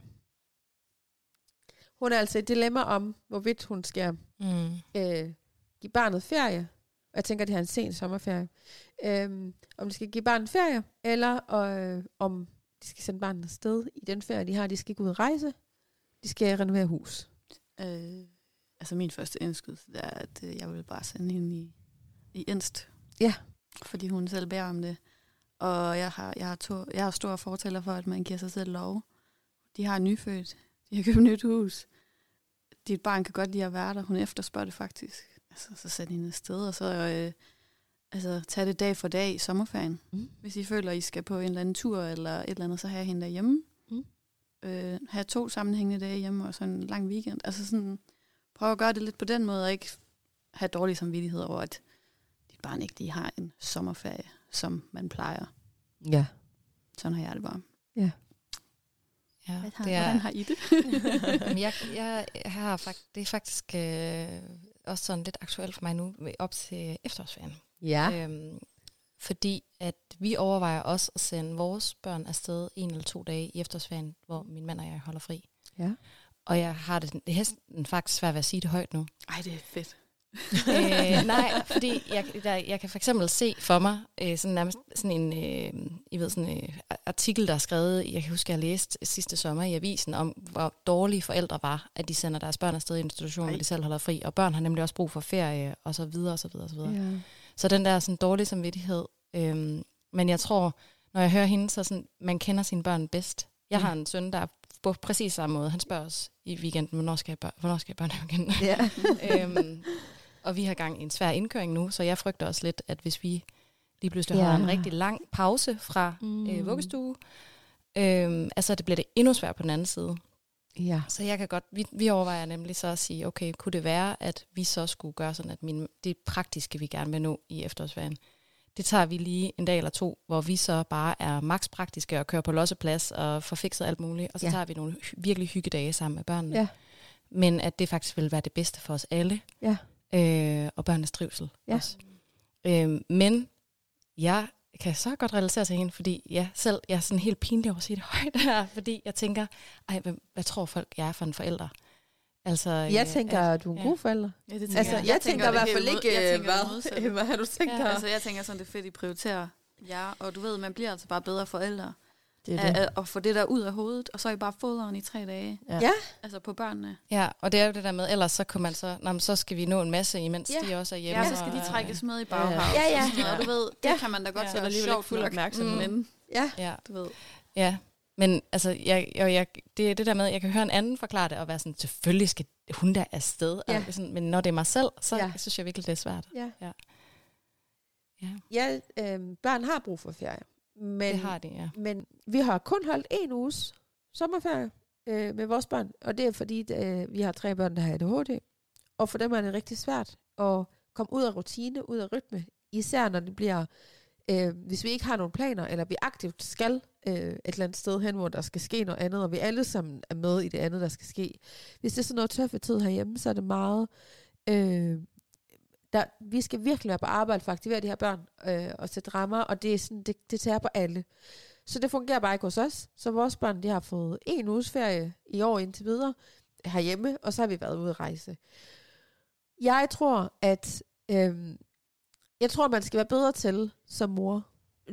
Hun er altså i et dilemma om, hvorvidt hun skal Mm. øh, give barnet ferie. Og jeg tænker, at det har en sen sommerferie. Øhm, om de skal give barnet ferie, eller øh, om de skal sende barnet afsted i den ferie, de har. De skal ikke ud og rejse. De skal renovere hus. Øh, altså min første indskydelse, er, at øh, jeg vil bare sende hende i, i Inst. Ja. Fordi hun selv beder om det. Og jeg har, jeg har, to, jeg har stor fortæller for, at man giver sig selv lov. De har nyfødt. De har købt et nyt hus. Dit barn kan godt lide at være der. Hun efterspørger det faktisk. Altså, så sæt hende afsted, og så øh, altså, tag det dag for dag i sommerferien. Mm. Hvis I føler, I skal på en eller anden tur eller et eller andet, så have hende derhjemme. Mm. Øh, have to sammenhængende dage hjemme og så en lang weekend. Altså sådan, prøv at gøre det lidt på den måde, og ikke have dårlig samvittighed over, at dit barn ikke lige har en sommerferie, som man plejer. Ja. Sådan har jeg det bare. Ja, Hvad har, det Hvordan er, har I det? Jeg, jeg, jeg har fakt, det er faktisk øh, også sådan lidt aktuelt for mig nu, med- op til efterårsferien. Ja. Øhm, fordi at vi overvejer også at sende vores børn afsted en eller to dage i efterårsferien, hvor min mand og jeg holder fri. Ja. Og jeg har det, det er faktisk svært ved at sige det højt nu. Ej, det er fedt. Øh, nej, fordi jeg, der, jeg kan for eksempel se for mig øh, sådan nærmest sådan en, øh, I ved, sådan en øh, artikel, der er skrevet, jeg kan huske, jeg læste sidste sommer i avisen, om hvor dårlige forældre var, at de sender deres børn afsted i institution, Ej. og de selv holder fri, og børn har nemlig også brug for ferie, og så videre, og så videre, og så videre. ja. Så den der sådan dårlige samvittighed. Øhm, men jeg tror, når jeg hører hende, så sådan, man kender sine børn bedst. Jeg Mm. har en søn, der er på præcis samme måde. Han spørger os i weekenden, hvornår skal jeg, bør- hvornår skal jeg børnehave igen? ja. øhm, og vi har gang i en svær indkøring nu, så jeg frygter også lidt, at hvis vi lige pludselig Ja. har en rigtig lang pause fra Mm. øh, vuggestue, øhm, altså det bliver det endnu sværere på den anden side. Ja. Så jeg kan godt, vi, vi overvejer nemlig så at sige, okay, kunne det være, at vi så skulle gøre sådan, at min, det praktiske, vi gerne vil nå i efterårsferien, det tager vi lige en dag eller to, hvor vi så bare er maks praktiske og kører på losseplads og får fikset alt muligt, og så ja. tager vi nogle hy- virkelig hyggedage sammen med børnene. Ja. Men at det faktisk vil være det bedste for os alle, Ja. Øh, og børnenes trivsel Ja. også. Øh, men jeg kan så godt relatere til hende, fordi jeg selv jeg er sådan helt pinlig over at sige det højt her, fordi jeg tænker, ej, hvad, hvad tror folk, jeg er for en forælder? Altså, Jeg øh, tænker, at- du er en ja. god forælder. Ja, det Altså, jeg, jeg tænker i hvert fald ikke, jeg tænker det hvad, hvad har du tænkt Ja, dig? Altså, jeg tænker sådan, det er fedt, I prioriterer jer, og du ved, man bliver altså bare bedre forældre. Det er At, det. at, at få det der ud af hovedet, og så er I bare foderen i tre dage. Ja. Ja. Altså på børnene. Ja, og det er jo det der med, ellers så kan man så, nå, men så skal vi nå en masse, imens Ja. de også er hjemme. Ja, så skal de trækkes med i Ja, ja. baghavn. Ja, ja. Og, du ved, det Ja. kan man da godt Ja. ja. Så der være alligevel ikke sjovt fuld opmærksomhed. Men, Ja. Ja, du ved. ja. Men altså, jeg, jeg, jeg, det er det der med, at jeg kan høre en anden forklare det, og være sådan, selvfølgelig skal hun der afsted. Ja. Og sådan, men når det er mig selv, så Ja. ja. synes jeg virkelig, det er svært. Ja. Ja. Ja. Ja, øh, børn har brug for ferie. Men, det har de, ja. men vi har kun holdt en uges sommerferie øh, med vores børn, og det er fordi, øh, vi har tre børn, der har ADHD. Og for dem er det rigtig svært at komme ud af rutine, ud af rytme, især når det bliver, øh, hvis vi ikke har nogen planer, eller vi aktivt skal øh, et eller andet sted hen, hvor der skal ske noget andet, og vi alle sammen er med i det andet, der skal ske. Hvis det er sådan noget tøffe tid herhjemme, så er det meget... Øh, der, vi skal virkelig være på arbejde for at aktivere de her børn øh, og sætte rammer, og det, er sådan, det, det tager på alle. Så det fungerer bare ikke hos os. Så vores børn de har fået en uges ferie i år indtil videre herhjemme, og så har vi været ude at rejse. Jeg tror, at øh, jeg tror, man skal være bedre til som mor.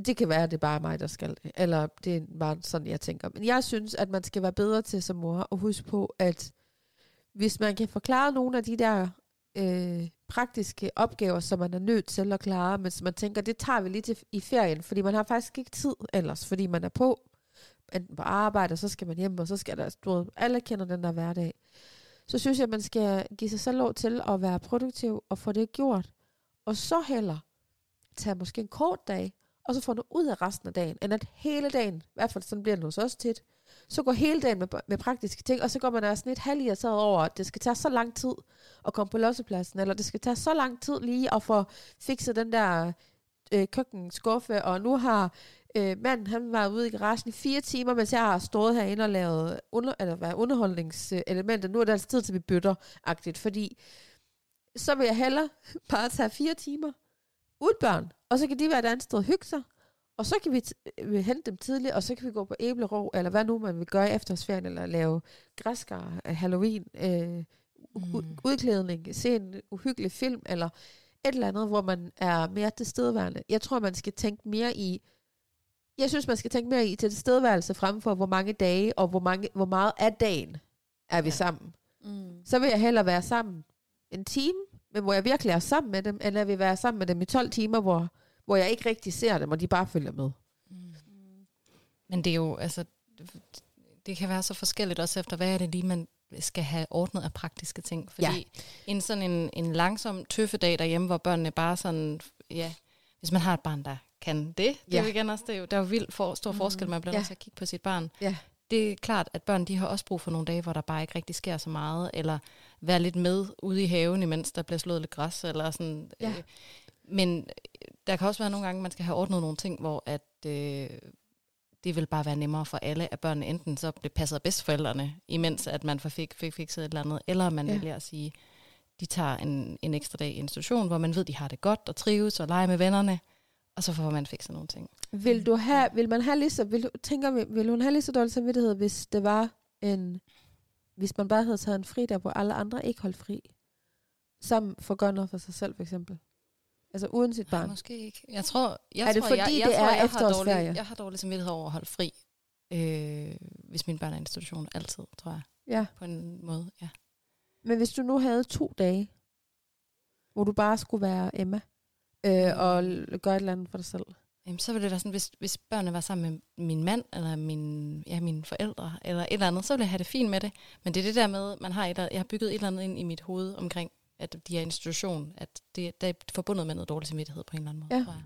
Det kan være, at det er bare mig, der skal det. Eller det er bare sådan, jeg tænker. Men jeg synes, at man skal være bedre til som mor og huske på, at hvis man kan forklare nogle af de der øh, praktiske opgaver, som man er nødt til at klare, men som man tænker, det tager vi lige til i ferien, fordi man har faktisk ikke tid ellers, fordi man er på, enten på arbejde, og så skal man hjem, og så skal der, du ved, alle kender den der hverdag. Så synes jeg, at man skal give sig selv lov til at være produktiv og få det gjort, og så heller tage måske en kort dag, og så få noget ud af resten af dagen, end at hele dagen, i hvert fald sådan bliver det hos os tit, så går hele dagen med, med praktiske ting, og så går man altså sådan lidt halvirriteret over, at det skal tage så lang tid at komme på lossepladsen, eller det skal tage så lang tid lige at få fikset den der øh, køkkenskuffe, og nu har øh, manden, han var ude i garagen i fire timer, mens jeg har stået herinde og lavet under, eller hvad, underholdningselementer. Nu er det altså tid til, at vi bytter, agtigt, fordi så vil jeg hellere bare tage fire timer uden børn, og så kan de være et andet sted og hygge sig, og så kan vi, øh, hente dem tidligt, og så kan vi gå på æblerov, eller hvad nu man vil gøre i efterårsferien, eller lave græskar, øh, Halloween, øh, Mm. udklædning, se en uhyggelig film, eller et eller andet, hvor man er mere tilstedeværende. Jeg tror, man skal tænke mere i, jeg synes, man skal tænke mere i til tilstedeværelse frem for, hvor mange dage, og hvor, mange, hvor meget af dagen er vi Ja. sammen. Mm. Så vil jeg hellere være sammen en time, men hvor jeg virkelig er sammen med dem, end at vi være sammen med dem i 12 timer, hvor, hvor jeg ikke rigtig ser dem, og de bare følger med. Men det er jo, altså, det kan være så forskelligt også efter, hvad er det lige, man skal have ordnet af praktiske ting. Fordi ja. en sådan en, en langsom, tøffe dag derhjemme, hvor børnene bare sådan, ja, hvis man har et barn, der kan det, det Ja. er jo igen også, det er jo, der er jo vildt for, stor forskel, man bliver Ja. nødt til at kigge på sit barn. Ja. Det er klart, at børn, de har også brug for nogle dage, hvor der bare ikke rigtig sker så meget, eller være lidt med ude i haven, imens der bliver slået lidt græs, eller sådan. Ja. Øh, men der kan også være nogle gange, man skal have ordnet nogle ting, hvor at, øh, det vil bare være nemmere for alle, at børnene enten så det passer bedst forældrene, imens at man fik, fik fikset et eller andet, eller man Ja. vælger at sige, de tager en, en ekstra dag i institution, hvor man ved, de har det godt og trives og leger med vennerne, og så får man fikset nogle ting. Vil du have, vil man have lige så, vil tænker, vi, vil hun have lige så dårlig samvittighed, hvis det var en, hvis man bare havde taget en fri der, hvor alle andre ikke holdt fri? Sammen for at gøre noget for sig selv, for eksempel. Altså uden sit barn. måske ikke. Jeg tror, jeg Er det tror, fordi, jeg, jeg det tror, er jeg har dårlig, jeg har dårlig samvittighed over at holde fri, øh, hvis mine børn er i institution altid, tror jeg, Ja. på en måde. Ja. Men hvis du nu havde to dage, hvor du bare skulle være Emma, øh, og gøre et eller andet for dig selv. Jamen, så ville det være sådan, hvis, hvis børnene var sammen med min mand, eller min, ja, mine forældre, eller et eller andet, så ville jeg have det fint med det. Men det er det der med, man har et, jeg har bygget et eller andet ind i mit hoved omkring, at de er institution, at det, det er forbundet med noget dårlig samvittighed på en eller anden måde, Ja. ja. tror jeg.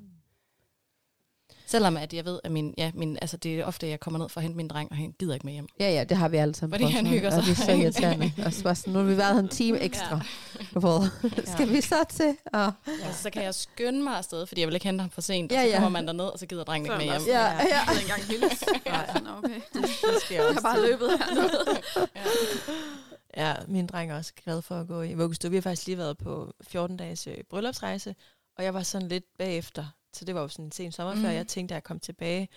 Selvom at jeg ved, at min, ja, min, altså det er ofte, at jeg kommer ned for at hente min dreng, og han gider ikke med hjem. Ja, ja, det har vi alle sammen. Fordi han hygger Og sig. det er så irriterende. og så sådan, nu har vi været her en time ekstra. Ja. Skal vi så til? Og, Altså, så kan jeg skynde mig afsted, fordi jeg vil ikke hente ham for sent, og Ja, så ja. kommer man derned, og så gider drengen ikke med hjem. Ja, ja. Jeg havde engang hils. Sådan, okay. Det sker Jeg også har bare løbet hernede. Ja, min dreng er også glad for at gå i vuggestue. Vi har faktisk lige været på 14-dages øh, bryllupsrejse, og jeg var sådan lidt bagefter. Så det var jo sådan en sen sommerferie. Mm. Jeg tænkte, at jeg kom tilbage.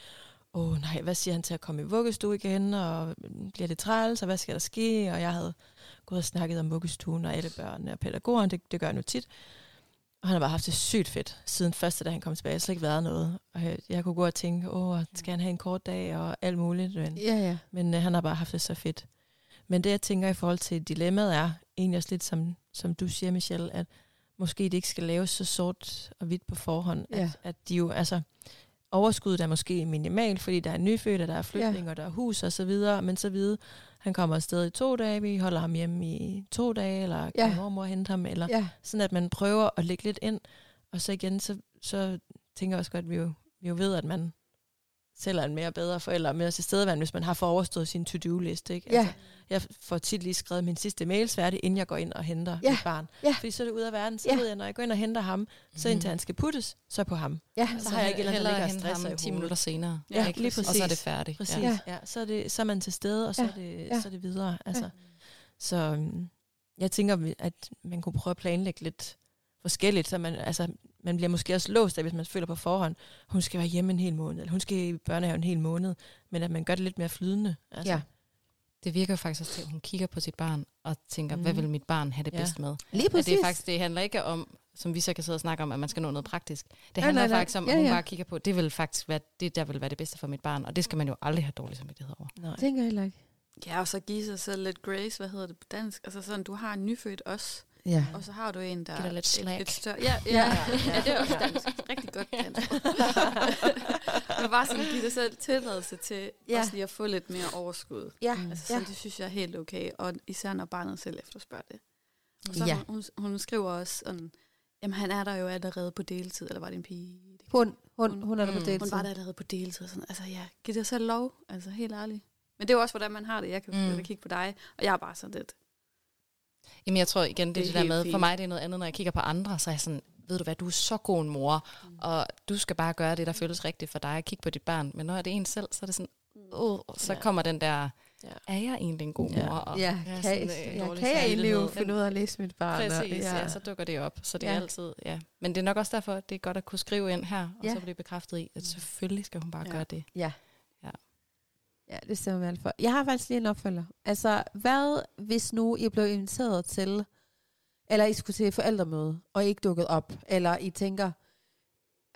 Åh oh, nej, hvad siger han til at komme i vuggestue igen? Og bliver det træls, og hvad skal der ske? Og jeg havde gået og snakket om vuggestuen og alle børnene og pædagogerne. Det, det gør jeg nu tit. Og han har bare haft det sygt fedt siden første dag, han kom tilbage. Jeg har slet ikke været noget. Og jeg, jeg kunne gå og tænke, åh, skal han have en kort dag og alt muligt. Men, Ja, ja. men øh, han har bare haft det så fedt. Men det, jeg tænker i forhold til dilemmaet, er egentlig også lidt som, som du siger, Michelle, at måske det ikke skal laves så sort og hvidt på forhånd. Ja. At, at de jo, altså, overskuddet er måske minimalt, fordi der er nyfødte, der er flytning, Ja. der er hus og så videre, men så videre, han kommer afsted i to dage, vi holder ham hjemme i to dage, eller kan Ja. ja. mormor hente ham, eller Ja, sådan at man prøver at lægge lidt ind, og så igen, så, så tænker jeg også godt, at vi jo, vi jo ved, at man selv er en mere bedre forælder, og mere tilstedeværende, hvis man har for overstået sin to-do-liste. Ikke? Ja. Altså, jeg får tit lige skrevet min sidste mails færdig, inden jeg går ind og henter Ja. mit barn. Ja. Fordi så er det ud af verden. Så Ja. ved jeg, når jeg går ind og henter ham, så indtil han skal puttes, så er på ham. ja. Så har jeg ikke eller andet, der ham i 10 hovedet. minutter senere. Ja, ikke? lige Og så er præcis. det færdigt. Præcis. Ja. Ja. Ja, så, er det, så er man til stede, og så, Ja. er, det, Ja. så er det videre. Altså. Så øhm, jeg tænker, at man kunne prøve at planlægge lidt forskelligt, så man, altså, man bliver måske også låst af, hvis man føler på forhånd, hun skal være hjemme en hel måned, eller hun skal i børnehave en hel måned, men at man gør det lidt mere flydende. Altså. Ja. Det virker faktisk også til, at hun kigger på sit barn og tænker, mm. hvad Mhm. vil mit barn have det Ja. bedst med? Lige At præcis. det, er faktisk, det handler ikke om, som vi så kan sidde og snakke om, at man skal nå noget praktisk. Det handler nej, nej. faktisk om, at Ja, hun ja. bare kigger på, det vil faktisk være det, der vil være det bedste for mit barn. Og det skal man jo aldrig have dårlig samvittighed over. Nej. tænker jeg heller ikke. Ja, og så give sig selv lidt grace, hvad hedder det på dansk? Altså sådan, du har en nyfødt også, Ja. og så har du en, der Giv dig lidt er slack. et, et større... Ja, ja, Ja. ja, ja, det er også dansk. Rigtig godt dansk. Men bare sådan, give dig selv tilladelse til Ja. også lige at få lidt mere overskud. Ja, Altså sådan, ja. det synes jeg er helt okay, og især når barnet selv efterspørger det. Og så Ja. hun, hun, hun skriver også sådan, jamen han er der jo allerede på deltid, eller var det en pige? Det Hun, hun, hun er der på Mm. deltid. Hun var der allerede på deltid. Sådan. Altså ja, giv dig selv lov. Altså helt ærligt. Men det er jo også, hvordan man har det. Jeg kan mm. kigge på dig, og jeg er bare sådan lidt. Jamen jeg tror igen, det, Det er er det der med, for fint. mig det er noget andet, når jeg kigger på andre, så er jeg sådan, ved du hvad, du er så god en mor, mm. og du skal bare gøre det, der føles rigtigt for dig, kigge på dit barn. Men når det er en selv, så er det sådan, uh, så Ja. kommer den der, Ja. er jeg egentlig en god Ja. mor? Og, Ja, Ja, kan, sådan, jeg, øh, ja, kan jeg egentlig finde ud af at læse mit barn? og- Præcis, ja. ja, så dukker det op. Så det er Ja. altid, ja. Men det er nok også derfor, at det er godt at kunne skrive ind her, og Ja. så blive bekræftet i, at selvfølgelig skal hun bare Ja. gøre det. Ja. Ja. Det stemmer vel for. Jeg har faktisk lige en opfølger. Altså, hvad hvis nu I blev inviteret til, eller I skulle til forældremøde, og I ikke dukket op, eller I tænker,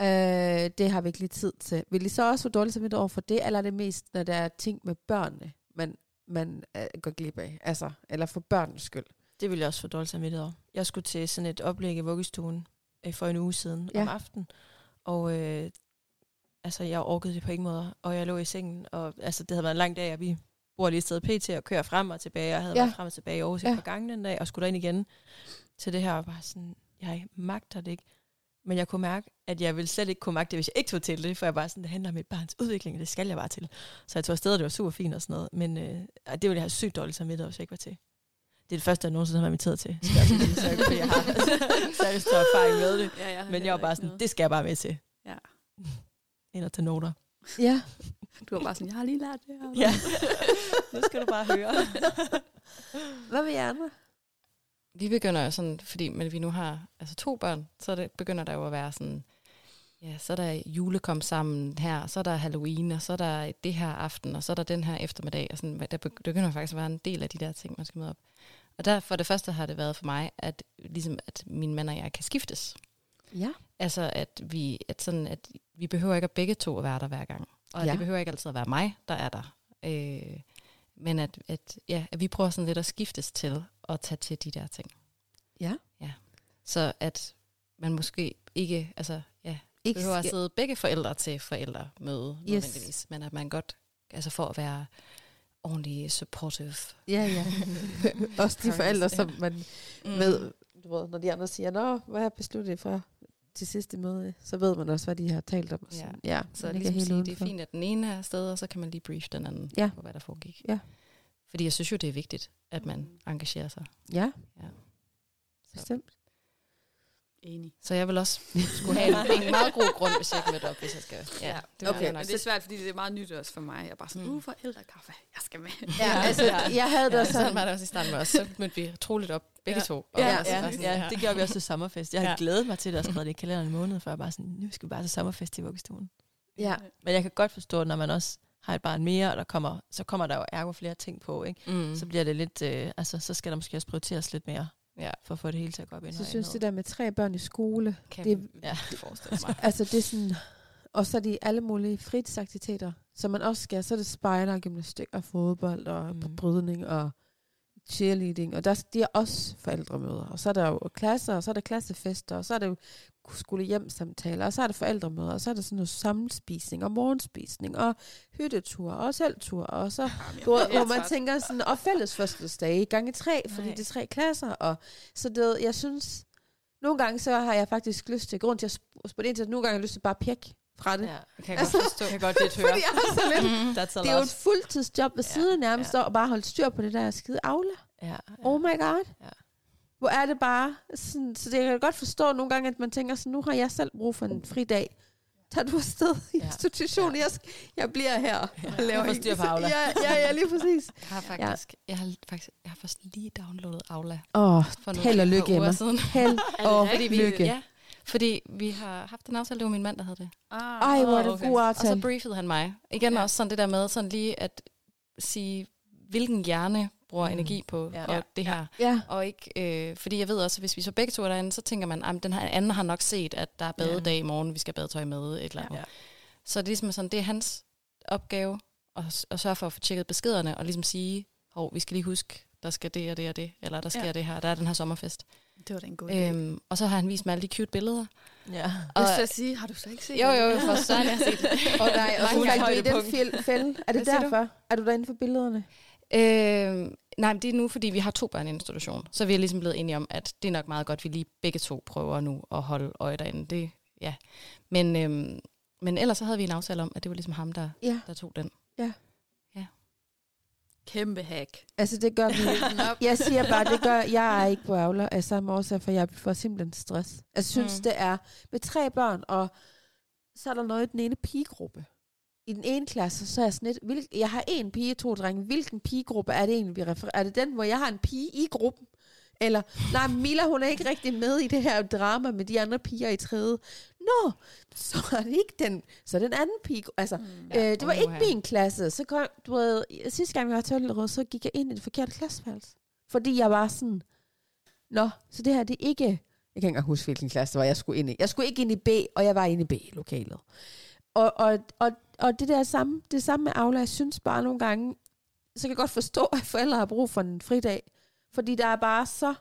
øh, det har vi ikke lige tid til. Vil I så også få dårligt samvittighed over for det, eller er det mest, når der er ting med børnene, man, man øh, går glip af? Altså, eller for børnenes skyld? Det ville jeg også få dårligt samvittighed over. Jeg skulle til sådan et oplæg i vuggestuen øh, for en uge siden ja. om aftenen, og øh, altså, jeg orkede det på ingen måde, og jeg lå i sengen, og altså, det havde været en lang dag, og vi bor lige et sted pt. og kører frem og tilbage, og jeg havde Ja. været frem og tilbage i Aarhus Ja. et par gange den dag, og skulle derind igen til det her, og bare sådan, jeg magter det ikke. Men jeg kunne mærke, at jeg ville slet ikke kunne magte det, hvis jeg ikke tog til det, for jeg bare sådan, det handler om et barns udvikling, og det skal jeg bare til. Så jeg tog afsted, og det var super fint og sådan noget, men øh, det ville jeg have sygt dårligt samvittighed, hvis jeg ikke var til. Det er det første, jeg nogensinde har været inviteret til. Så, jeg, sige, så, jeg har særlig stor erfaring med det. Ja, jeg Men jeg var bare sådan, noget. det skal jeg bare med til. Ja. Ind og tage noter. Ja. Du var bare sådan, jeg har lige lært det her. Ja, det skal du bare høre. Hvad vil I andre? Vi begynder jo sådan, fordi men vi nu har altså to børn, så det begynder der jo at være sådan, ja, så er der julekom sammen her, så er der Halloween, og så er der det her aften, og så er der den her eftermiddag, og sådan, der begy- begynder faktisk at være en del af de der ting, man skal møde op. Og der for det første har det været for mig, at ligesom at min mand og jeg kan skiftes. Ja. Altså at vi, at sådan, at vi behøver ikke at begge to at være der hver gang. Og Ja. det behøver ikke altid at være mig, der er der. Øh, men at, at, ja, at vi prøver sådan lidt at skiftes til at tage til de der ting. Ja. ja. Så at man måske ikke, altså ja, Ikke behøver at sidde begge forældre til forældremøde Yes. nødvendigvis, men at man godt, altså for at være ordentlig supportive. Ja, ja. Også de forældre, som man mm. ved, du ved, når de andre siger, Nå, hvad har besluttet for til sidste møde, så ved man også, hvad de har talt om. Ja. ja Så ligesom sige, det er fint, at den ene er afsted, og så kan man lige brief den anden Ja. på, hvad der foregik. Ja. Fordi jeg synes jo, det er vigtigt, at man engagerer sig. Ja, Ja. bestemt. Enig. Så jeg vil også skulle have en, en meget god grund, hvis jeg ikke mødte op, hvis jeg skal. Ja, det okay. okay. Men nok. det er svært, fordi det er meget nyt også for mig. Jeg er bare sådan, Mm. uh, forældrekaffe, jeg skal med. Ja, altså, jeg havde det Ja, også sådan var det også i starten med os. Så mødte vi troligt op, begge Ja. to. Og Ja, ja, sådan- ja, var sådan, ja, det gjorde vi også til sommerfest. Jeg havde Ja. glædet mig til det og skrevet det i kalenderen en måned, før jeg bare sådan, nu skal vi bare til sommerfest i vuggestuen. Ja, Men jeg kan godt forstå, når man også har et barn mere, og der kommer, så kommer der jo ergo flere ting på, ikke? Mm. Så bliver det lidt, øh, altså så skal der måske også prioriteres lidt mere, Ja. for at få det hele til at gå op i en Så jeg synes, det der med tre børn i skole, kan det- Ja. forestille mig. altså det er sådan, og så er de alle mulige fritidsaktiviteter, som man også skal. Så er det spejder, gymnastik og fodbold og Mm. mm. brydning og cheerleading. Og der, de er også forældremøder. Og så er der jo klasser, og så er der klassefester, og så er der jo skole hjem samtaler, og så er der forældremøder, og så er der sådan noget sammenspisning og morgenspisning og hyttetur og selvtur, og så hvor, hvor man tænker sådan, og fælles fødselsdage gange tre, fordi Nej. det er tre klasser, og så det, jeg synes, nogle gange så har jeg faktisk lyst til, grund til at sp- spørge ind til, at nogle gange har jeg lyst til bare at pjekke fra det. Ja, kan jeg Altså, godt forstå. kan godt lidt høre. Fordi jeg er så lidt, Mm. Det er jo et fuldtidsjob ved Ja, siden nærmest, ja. og bare holde styr på det der skide Aula. Ja, ja. Oh my god. Ja. Hvor er det bare sådan, så det jeg kan godt forstå nogle gange, at man tænker sådan, nu har jeg selv brug for en fri dag. Tag du afsted i Ja. institutionen, Ja. jeg, sk- jeg bliver her og laver styr på Aula. Ja, ja, ja, lige præcis. Jeg har faktisk, ja. jeg har faktisk, jeg har først lige downloadet Aula Åh, oh, held og lykke, Emma. held og Fordi vi, lykke. ja, fordi vi har haft en aftale, det var min mand, der havde det. Ah, Ej, hvor er det okay. god Og så aftale. briefede han mig. Igen Ja. også sådan det der med sådan lige at sige, hvilken hjerne bruger Mm. energi på Ja. og Ja. det her. Ja, Og ikke, øh, fordi jeg ved også, at hvis vi så begge to er derinde, så tænker man, at den her anden har nok set, at der er badedag i morgen, vi skal have badetøj med, et eller andet. Ja. Så det er ligesom sådan, det er hans opgave at, at sørge for at få tjekket beskederne, og ligesom sige, hov, vi skal lige huske, der skal det og det og det, eller der sker Ja. ja. det her, der er den her sommerfest. Det var da en god idé. Øhm, og så har han vist mig alle de cute billeder. ja. Og, Jeg skal sige, har du så ikke set jo, det? jo, jo, for jeg har set det. og nej, og så Mange faldt du i den fælde. Er det Hvad siger du? derfor? Er du derinde for billederne? Øh, nej, men det er nu, fordi vi har to børn i institution. Så vi er ligesom blevet enige om, at det er nok meget godt, at vi lige begge to prøver nu at holde øje derinde. Det, ja. men, øhm, men ellers så havde vi en aftale om, at det var ligesom ham, der, Ja. der tog den. Kæmpe hack. Altså, det gør vi. jeg siger bare, det gør, jeg er ikke på Aula af samme årsag, for jeg får simpelthen stress. Jeg synes, mm. det er med tre børn, og så er der noget i den ene pigegruppe. I den ene klasse, så er jeg sådan lidt, hvil, jeg har en pige, to drenge. Hvilken pigegruppe er det egentlig, vi refererer? Er det den, hvor jeg har en pige i gruppen? Eller, nej, Mila, hun er ikke rigtig med i det her drama med de andre piger i tredje. Nå, så er det ikke den, så er den anden pige. Altså, Mm. Ja, øh, det var ikke min klasse. Så kom, du ved, sidste gang vi var tøllerød, så gik jeg ind i det forkerte klasseværelse. Fordi jeg var sådan, nå, så det her, det er ikke... Jeg kan ikke engang huske, hvilken klasse det var, jeg skulle ind i. Jeg skulle ikke ind i B, og jeg var inde i B-lokalet. Og, og, og, og det der samme, det samme med Aula, jeg synes bare nogle gange, så kan jeg godt forstå, at forældre har brug for en fridag. Fordi der er bare så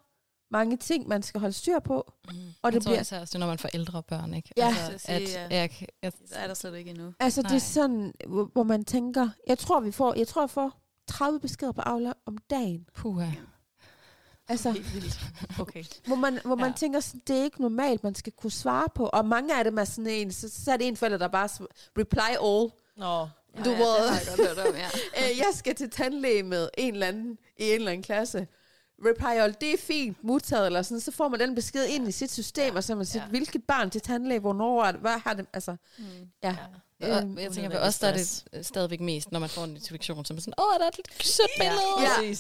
mange ting, man skal holde styr på. Mm. Og det jeg tror bliver- især også, det er, når man får ældre børn, ikke? Ja. Altså, skal sige, at, ja. jeg, jeg, Der er der slet ikke endnu. Altså, det er Nej. sådan, hvor, hvor man tænker, jeg tror, vi får, jeg tror, jeg får 30 beskeder på Aula om dagen. puha. Altså, Helt vildt. Okay. hvor man, hvor man Ja. tænker, sådan, det er ikke normalt, man skal kunne svare på. Og mange af dem er sådan en, så, så er det en forælder, der bare reply all. Nå, Du ja, ved. det har jeg godt hørt om, ja. Øh, jeg skal til tandlæge med en eller anden i en eller anden klasse. Reply all, det er fint, modtaget eller sådan. Så får man den besked ind i sit system, og så man siger, Ja. hvilket barn til tandlæge, hvornår hvad har det, altså, Mm. ja. Og, Øhm, jeg tænker, for os der er det stadigvæk mest, når man får en notifikation, som er sådan, åh, der er et sødt billede. Ja. præcis.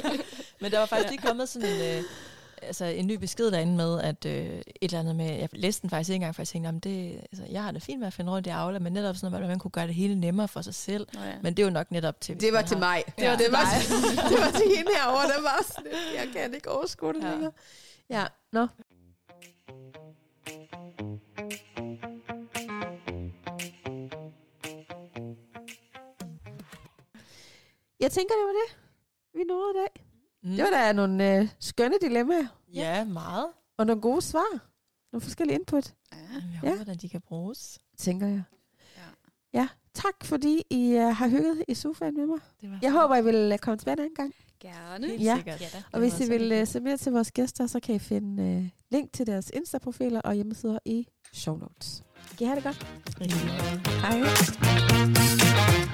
Men der var faktisk lige kommet sådan en, øh, altså en ny besked derinde med, at øh, et eller andet med, jeg læste den faktisk ikke engang, for jeg tænkte, jamen det, altså, jeg har det fint med at finde rundt i Aula, men netop sådan noget, at man kunne gøre det hele nemmere for sig selv. Nå, ja. Men det er jo nok netop til... Det var til har- mig. Det var det, til var dig. til, det var til hende herovre, der var sådan jeg kan ikke overskue det Ja. længere. Ja, nå. Jeg tænker, det var det, vi nåede i dag. Mm. Det var da nogle øh, skønne dilemmaer, Ja, meget. og nogle gode svar. Nogle forskellige input, Ja. Jamen, Jeg Ja. håber, at de kan bruges. tænker jeg. Ja. Ja, tak fordi I uh, har hygget i sofaen med mig. Det var Jeg håber, I vil uh, komme tilbage en anden gang. Gerne. Helt Ja. sikkert. Ja da. Og hvis I vil uh, se mere til vores gæster, så kan I finde uh, link til deres Insta-profiler og hjemmesider i show notes. Kan I have det godt? Hej.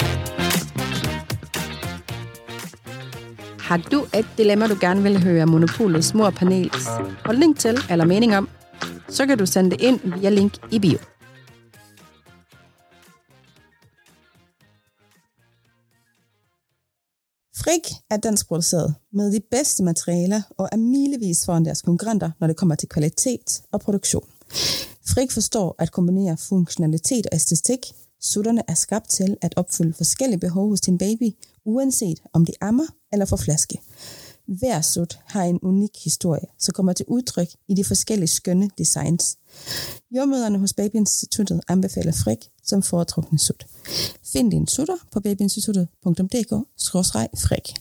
Har du et dilemma, du gerne vil høre Monopolets morpanels holdning til eller mening om, så kan du sende det ind via link i bio. Frik er dansk produceret med de bedste materialer og er milevis foran deres konkurrenter, når det kommer til kvalitet og produktion. Frik forstår at kombinere funktionalitet og æstetik, Sutterne er skabt til at opfylde forskellige behov hos din baby, uanset om de ammer eller får flaske. Hver sut har en unik historie, som kommer til udtryk i de forskellige skønne designs. Jordmøderne hos Babyinstituttet anbefaler frik som foretrukne sut. Find din sutter på babyinstituttet.dk-frik.